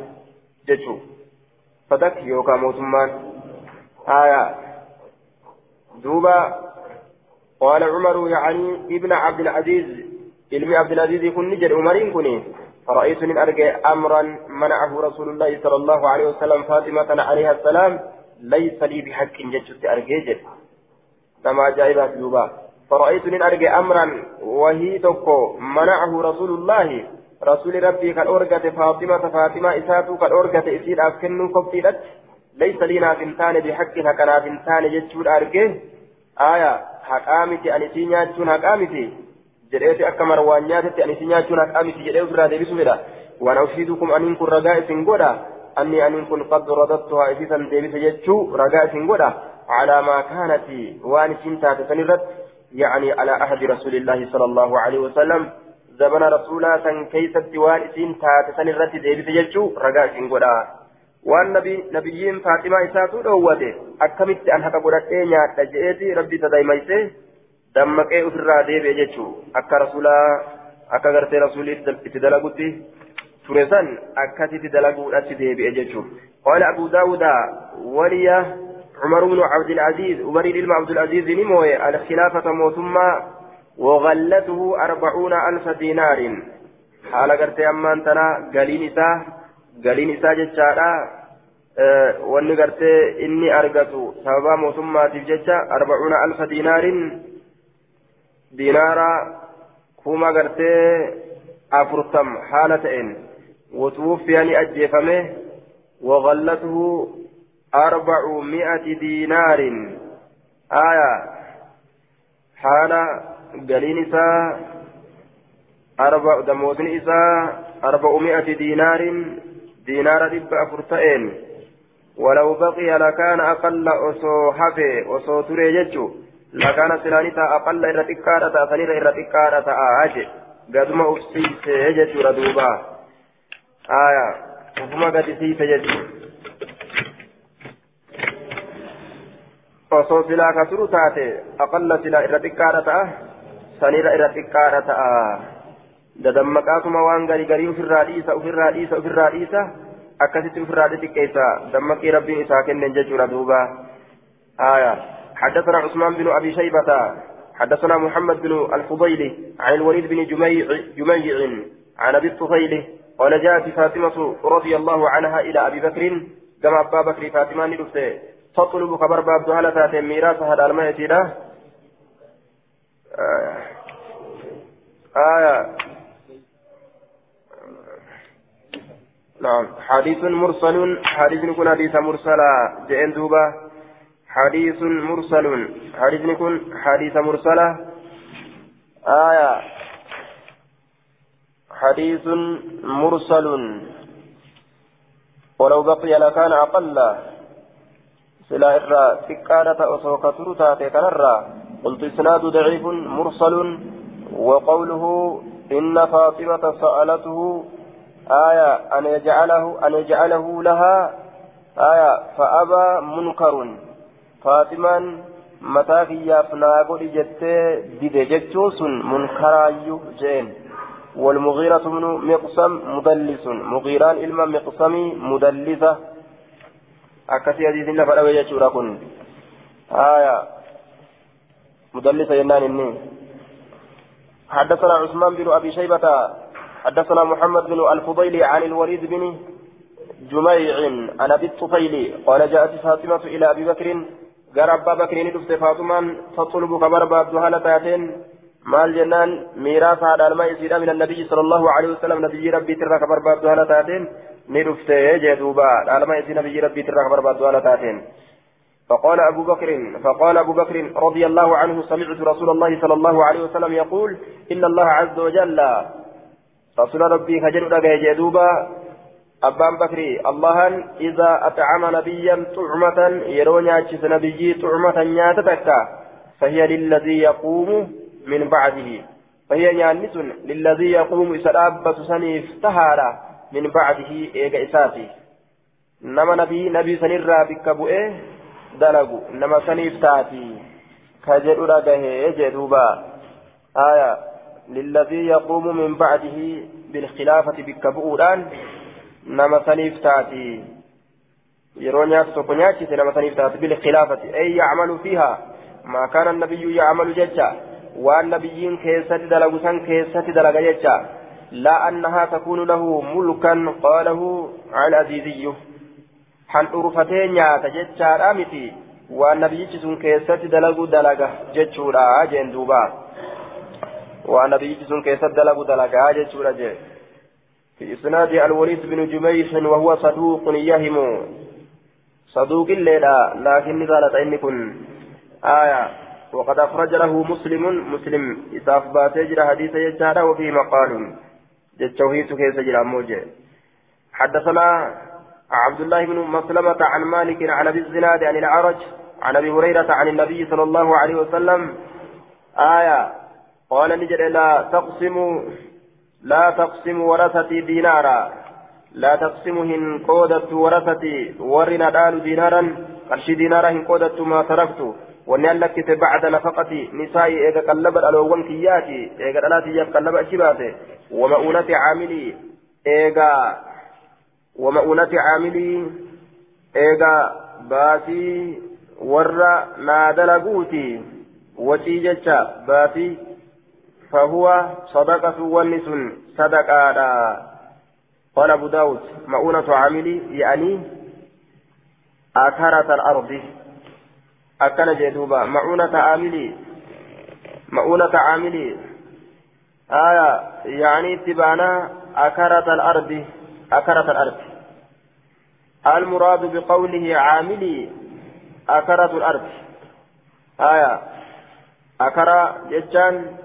جتشو فدك يوكا موتما آية. دوبا. قال عمر يعني ابن عبد العزيز. علم عبد العزيز يكون نجد عمرين كني فرأيت من أرجع أمرا منعه رسول الله صلى الله عليه وسلم فاطمة عليها السلام. ليس لي بحق جدت أرجع كما جاء دوبا فرأيت من أرجع أمرا وهي تكو منعه رسول الله. رسول ربي قد أرجت فاطمة. فاطمة إساتو قد أرجت إسير أفكن كفتلت ليس لنا بنتان بحق. هكنا بنتان جدت أرجع آية. حقامتي أنسي نياتون حقامتي jedheeti akka marwaan nyaatetti ani si nyaachuun haqaa miti jedhee ofirraa deebisu fedha waan godha qad radattuhaa isiisan deebise jechuu ragaa isin godha calaa maa kaanati waan isin taate san irratti يعني على عهد رسول الله صلى الله عليه وسلم زمن رسولا سن كيست وان اسين تاتسن الرد ديبت ججو رقا سنقودا وان نبي نبيين فاطمة إساتو دووته أكمت أن هكا قرأت نيات جئتي ربي تدايميسي دمك أفرا ديبي ججو أكا رسولا أكا غرتي رسولي اتدلقوتي فرسان أكا تدلقوتي ديبي ججو قال أبو داود ولي عمر بن عبد العزيز عمر بن عبد العزيز نموي الخلافة موثمة وغلته أربعون ألف دينار حال قرت أمان تنا قلين إساه قلين إساه جتشارا أه واني قرت إني أرقته سببا موثمة جتشا أربعون ألف دينار دينارا كوما قرت أفرتم حالتين وتوفي أجيفمه وغلته أربعمائة دينار. آية. حال قليل إساء أربع دموتن إساء أربعمائة دينار. دينار رب أفرتين ولو بقي لكان أقل أسو حفي أسو تريجتشو لكان سلانتا أقل إرى تكارة سنير إرى تكارة آجي. قدما أفسيس يجتشو ردوبا. آية وفما قد سيس يجتشو osoo silaa ka turu taate aqalla silaa irra xiqqaadha ta'a sanirra irra xiqqaadha ta'a dadammaqaasuma waan garii garii ofirraa dhiisa ofirraa dhiisa ofirraa dhiisa akkasitti ofirraa xixiqqeessa dammaqii rabbiin isaa kennen jechuudha duuba آية حدثنا عثمان بن أبي شيبة حدثنا محمد بن الفضيل عن الوليد بن جميع, جميع عن أبي الطفيل قال جاءت فاطمة رضي الله عنها إلى أبي بكر كما أبا بكر فاطمة ندفته تطلب خبر باب تاتي ميراث هذا الماء يتينا آه. آية. نعم. حديث مرسل حديث يكون حديث مرسلا جئن دوبا حديث مرسل حديث يكون حديث مرسلة آية. حديث مرسل. ولو بقي لكان أقل. سلا إرى تكارة أصوك ترتاتي كنرى قلت إسناد ضعيف مرسل. وقوله إن فاطمة سألته آية أن يجعله أن يجعله لها. آية فأبى منكر. فاطمة متى يافنا قل جت ديد جتوس منكرايو والمغيرة من مقسم مدلس. مغيران إلما مقسمي مدلسة. akkasii hadiisin lafa dhabe jechuudha kun آية. مدلس ينان إني. حدثنا عثمان بن أبي شيبة. حدثنا محمد بن الفضيل عن الوليد بن جميع عن أبي الطفيل. قال جاءت فاطمة إلى أبي بكر. قال أبا بكر ندفت فاطمة تطلب خبر باب هالتاتين مال جنان ميراث هذا الماء من النبي صلى الله عليه وسلم نبي ربي ترى خبر باب هالتاتين ندفته جدوبا على يسين نبي ربي ترى خبر بعد ولا تاتين فقال أبو بكر فقال أبو بكر رضي الله عنه سمعت رسول الله صلى الله عليه وسلم يقول إن الله عز وجل رسول ربي خجل لك جدوبا أبان بكري الله إذا أطعم نبيا طعمة يروني أجس نبي طعمة نياتتك فهي للذي يقوم من بعده. فهي نيانس للذي يقوم إسرابة سنيف تهارا من بعده إيجا إساتي نما نبي نبي سنرى بك بؤه دلقوا نما سنيف تاتي. كجدو رقه جدوبا. آية للذي يقوم من بعده بالخلافة بك بؤودان نما سنيف تاتي. tokko nyaachise nama saniif taate bilkhilaafati ay yacmalu fiiha maa kaana annabiyyu yacmalu jecha waan nabiyyiin keessatti dalagu san keessatti dalaga jecha. لا أنها تكون له ملكا قاله عن عزيزي حن أرفتين يا تجتشار أمتي والنبي جسون كيست دلقوا دلقة جتشورا جين دوبا والنبي جسون كيست دلقوا دلقة جتشورا جين في إسناد الوليد بن جميح وهو صدوق يهم صدوق الليلة لكن قالت إن كن آية وقد أخرج له مسلم مسلم إساف باتجر حديث يجار وفي مقال. جتشوهيت كيس جرى موجه. حدثنا عبد الله بن مسلمة عن مالك عن أبي الزناد عن العرج عن أبي هريرة عن النبي صلى الله عليه وسلم آية قال نجد لا تقسم لا تقسم ورثتي دينارا. لا تقسمهن قودة ورثتي ورنا دال دينارا. قرشي دينارا هن قودة ما تركت. Nisaa'i eega qallaba dhaloowwan kiyyaati eega dhalaatiyyaaf qallaba achi baase wama'uunati caamilii eega wama'uunati caamilii eega baasii warra naa dalaguuti wacii jecha baasii fahuwa sadaqatu wanni sun sadaqaadha قال أبو داود مؤونة عاملي يعني أثرة الأرض duuba ma'uunata caamilii ma'uunata caamilii aya yaani itti baanaa akarata alardi akarata alardi المراد بقوله عاملي أكرة الأرض آية أكرة جتان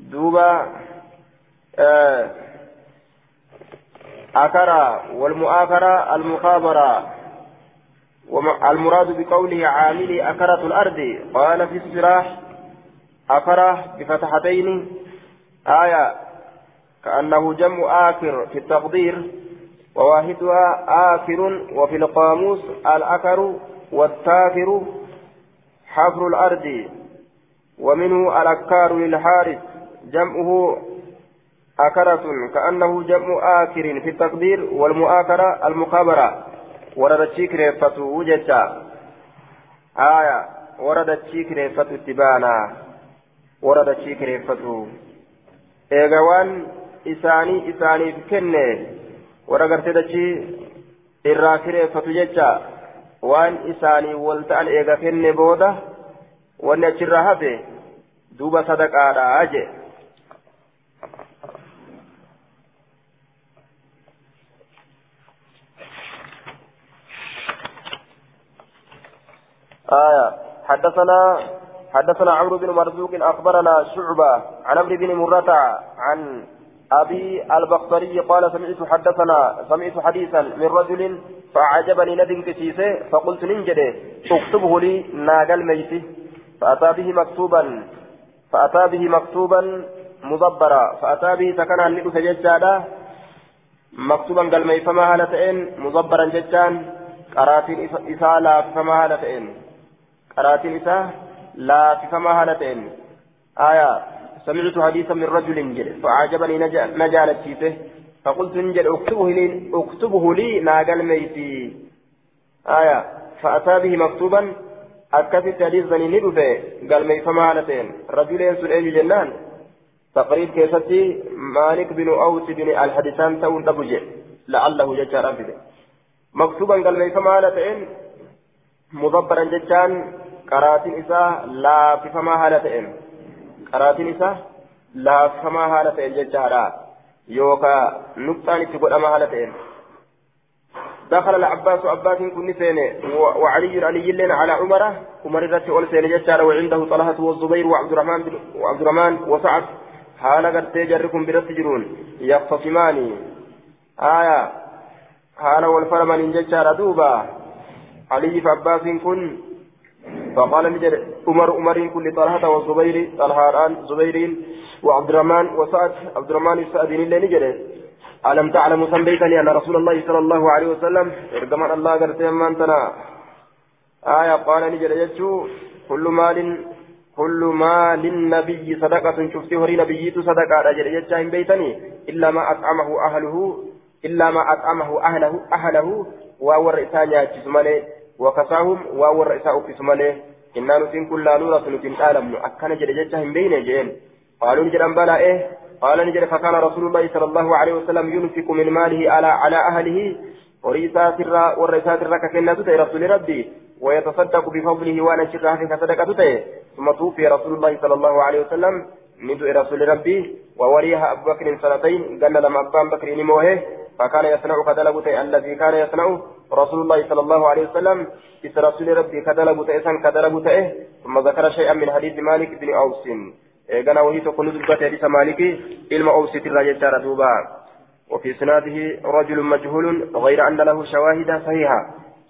دوبا آه أكرة والمؤاكرة المخابرة المراد بقوله عاملي أكرة الأرض. قال في السراح أكرة بفتحتين. آية كأنه جمع آكر في التقدير وواحدها آكر وفي القاموس الأكر والتاكر حفر الأرض. ومنه الأكار للحارث جمعه أكرة كأنه جمع آكر في التقدير والمؤاكرة المخابرة waradachii kireeffatu jecha aya waradachii kireeffatu itti baana waradachii kireeffatu eega waan isaanii isaaniif kenne warra gartee dachii irraa kireeffatu jecha waan isaanii wal ta'an eega kenne booda wanni achirraa hafe duuba sadaqaadha jee آية حدثنا حدثنا عمرو بن مرزوق أخبرنا شعبة عن عمرو بن مرة عن أبي البختري قال سمعت حدثنا سمعت حديثا من رجل فأعجبني ندم كسيسه فقلت ننجده اكتبه لي ناقل ميتي فأتى به مكتوبا فأتى به مكتوبا مدبرا فأتى به سكن عن ندف ججادا مكتوبا قال ميفما هالتين مدبرا ججان قراتين إسالا فما هالتين قراتين إساء لا تفما هالتين آية سمعت حديثا من رجل جل فعجبني نجالت فيه فقلت نجل اكتبه لي اكتبه لي ناقل ميتي آية فأتى به مكتوبا أكثت حديث ذني ندفه قال مي فما هالتين رجلين سلئي جنان تقريب كيستي مالك بن أوس بن الحديثان تون تبجي لعله ججار مكتوبا قال مي فما هالتين مدبرا ججان qaraatiin isaa laaffifamaa haala ta'een. Qaraatiin isaa laaffifamaa haala ta'een jechaadha. Yookaan nuqxaan itti godhama haala ta'een. دخل العباس عباس كن سينة وعلي علي لنا على عمره عمر رت أول سينة جشارة وعنده طلحة والزبير وعبد الرحمن وعبد الرحمن وسعد حال قد جركم برت جرون يختصمان آية حال والفرمان جشارة دوبا علي فعباس كن فقال نجد عمر عمر كل طلحة والزبير طلحان زبير وعبد الرحمن وسعد عبد الرحمن السعدين اللي نجد ألم تعلم سميتني أن رسول الله صلى الله عليه وسلم إرجمان الله قرتي أمانتنا آية قال نجد يجو كل مال كل ما للنبي صدقة شفته هري نبيت صدقة. رجل يجاهم بيتني. إلا ما أطعمه أهله إلا ما أطعمه أهله أهله. وأور إسانيا جسمانه. وكساهم وأور إساء كسمانه إنا نسين كل نورة نتن آلم. أكن جد جتهم بين جين قالوا نجد بلا إيه؟ قال نجد فكان رسول الله صلى الله عليه وسلم ينفق من ماله على على أهله. وريسات الرا وريسات الرا ككنة رسول ربي. ويتصدق بفضله وأنا شرها في صدقة ثم توفي رسول الله صلى الله عليه وسلم. ندعو رسول ربي. ووريها أبو بكر سنتين. قال لما أبان بكر نموه فكان يصنع كدلبت الذي كان يصنع رسول الله صلى الله عليه وسلم. إذ رسول ربي كدلبت إسان كدلبت ثم ذكر شيئا من حديث مالك بن أوس. إيقنا وهي تقول ذبت حديث مالك إلما أوس تراجع دوبا. وفي سناده رجل مجهول غير أن له شواهد صحيحة.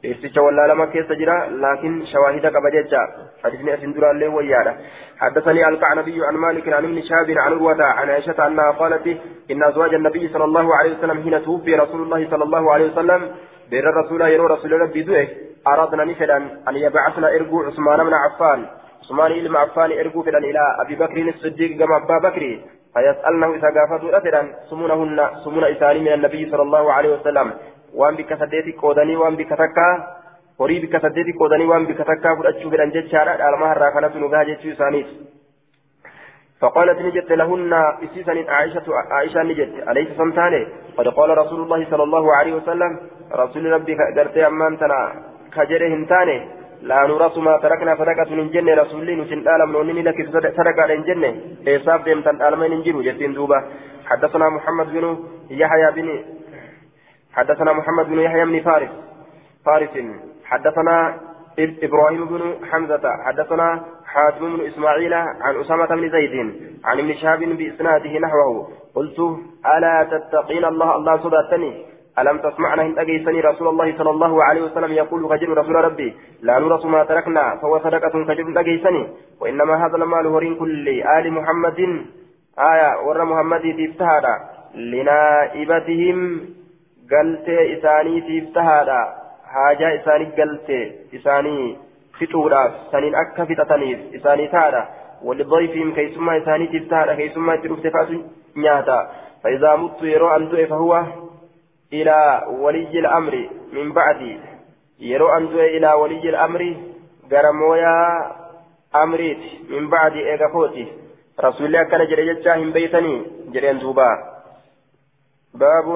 إرتجى ولا لما كيس جرا لكن شواهد كبججة حديثني أسندر اللي ويانا حدثني القعنبي عن مالك عن ابن شهاب عن عروة عن عائشة أنها قالت إن أزواج النبي صلى الله عليه وسلم حين توفي رسول الله صلى الله عليه وسلم بين الرسول يرو رسول ربي دوئه أردنا نفدا أن يبعثنا إرجو عثمان بن عفان. عثمان إلما عفان إرجو فدا إلى أبي بكر الصديق كما أبا بكر. فيسألنه إذا قافته أثرا سمونهن سمون إساني من النبي صلى الله عليه وسلم. وأن بك سديتي قودني وأن بك تكا horii bikka saddeeti qoodanii waan bikka takkaa fudhachuu fedhan jechaadha. Dhaalma harraa kanatu nu jechuu isaaniiti فقالت نجت لهن إسيسا عائشة عائشة نجت أليس سمتاني قد قال رسول الله صلى الله عليه وسلم رسول ربي قرت أمانتنا كجره هنتاني لا نرس ما تركنا صدقة من جنة رسول الله نسن آلم نونني لك صدقة من جنة إيصاف ديم تن آلمين نجيرو جتين دوبا حدثنا محمد بن يحيى بن حدثنا محمد بن يحيى بن فارس فارس حدثنا إبراهيم بن حمزة حدثنا حاتم بن إسماعيل عن أسامة بن زيد عن ابن شهاب بإسناده نحوه. قلت ألا تتقين الله؟ الله صداتني ألم تسمعنا إن أجيسني رسول الله صلى الله عليه وسلم يقول كجر رسول ربي لا نرس ما تركنا فهو صدقة كجر أجيسني. وإنما هذا المال هورين كل آل محمد. آية ور محمد تفتهادا لنائبتهم قلت إساني تفتهادا haajaa isaanii galte isaanii fixuudhaaf saniin akka fixataniif isaanii taadha walidayfiim keeysummaa isaaniitiif taadha keeysummaa itti dhufte fa'atu nyaata فإذا مت يرو أن دعي فهو إلى ولي الأمر من بعدي يرو أن دعي إلى ولي الأمر قرمويا أمريت من بعد إيقافوتي رسول الله كان جري جتشاهم بيتني جريان دوبا باب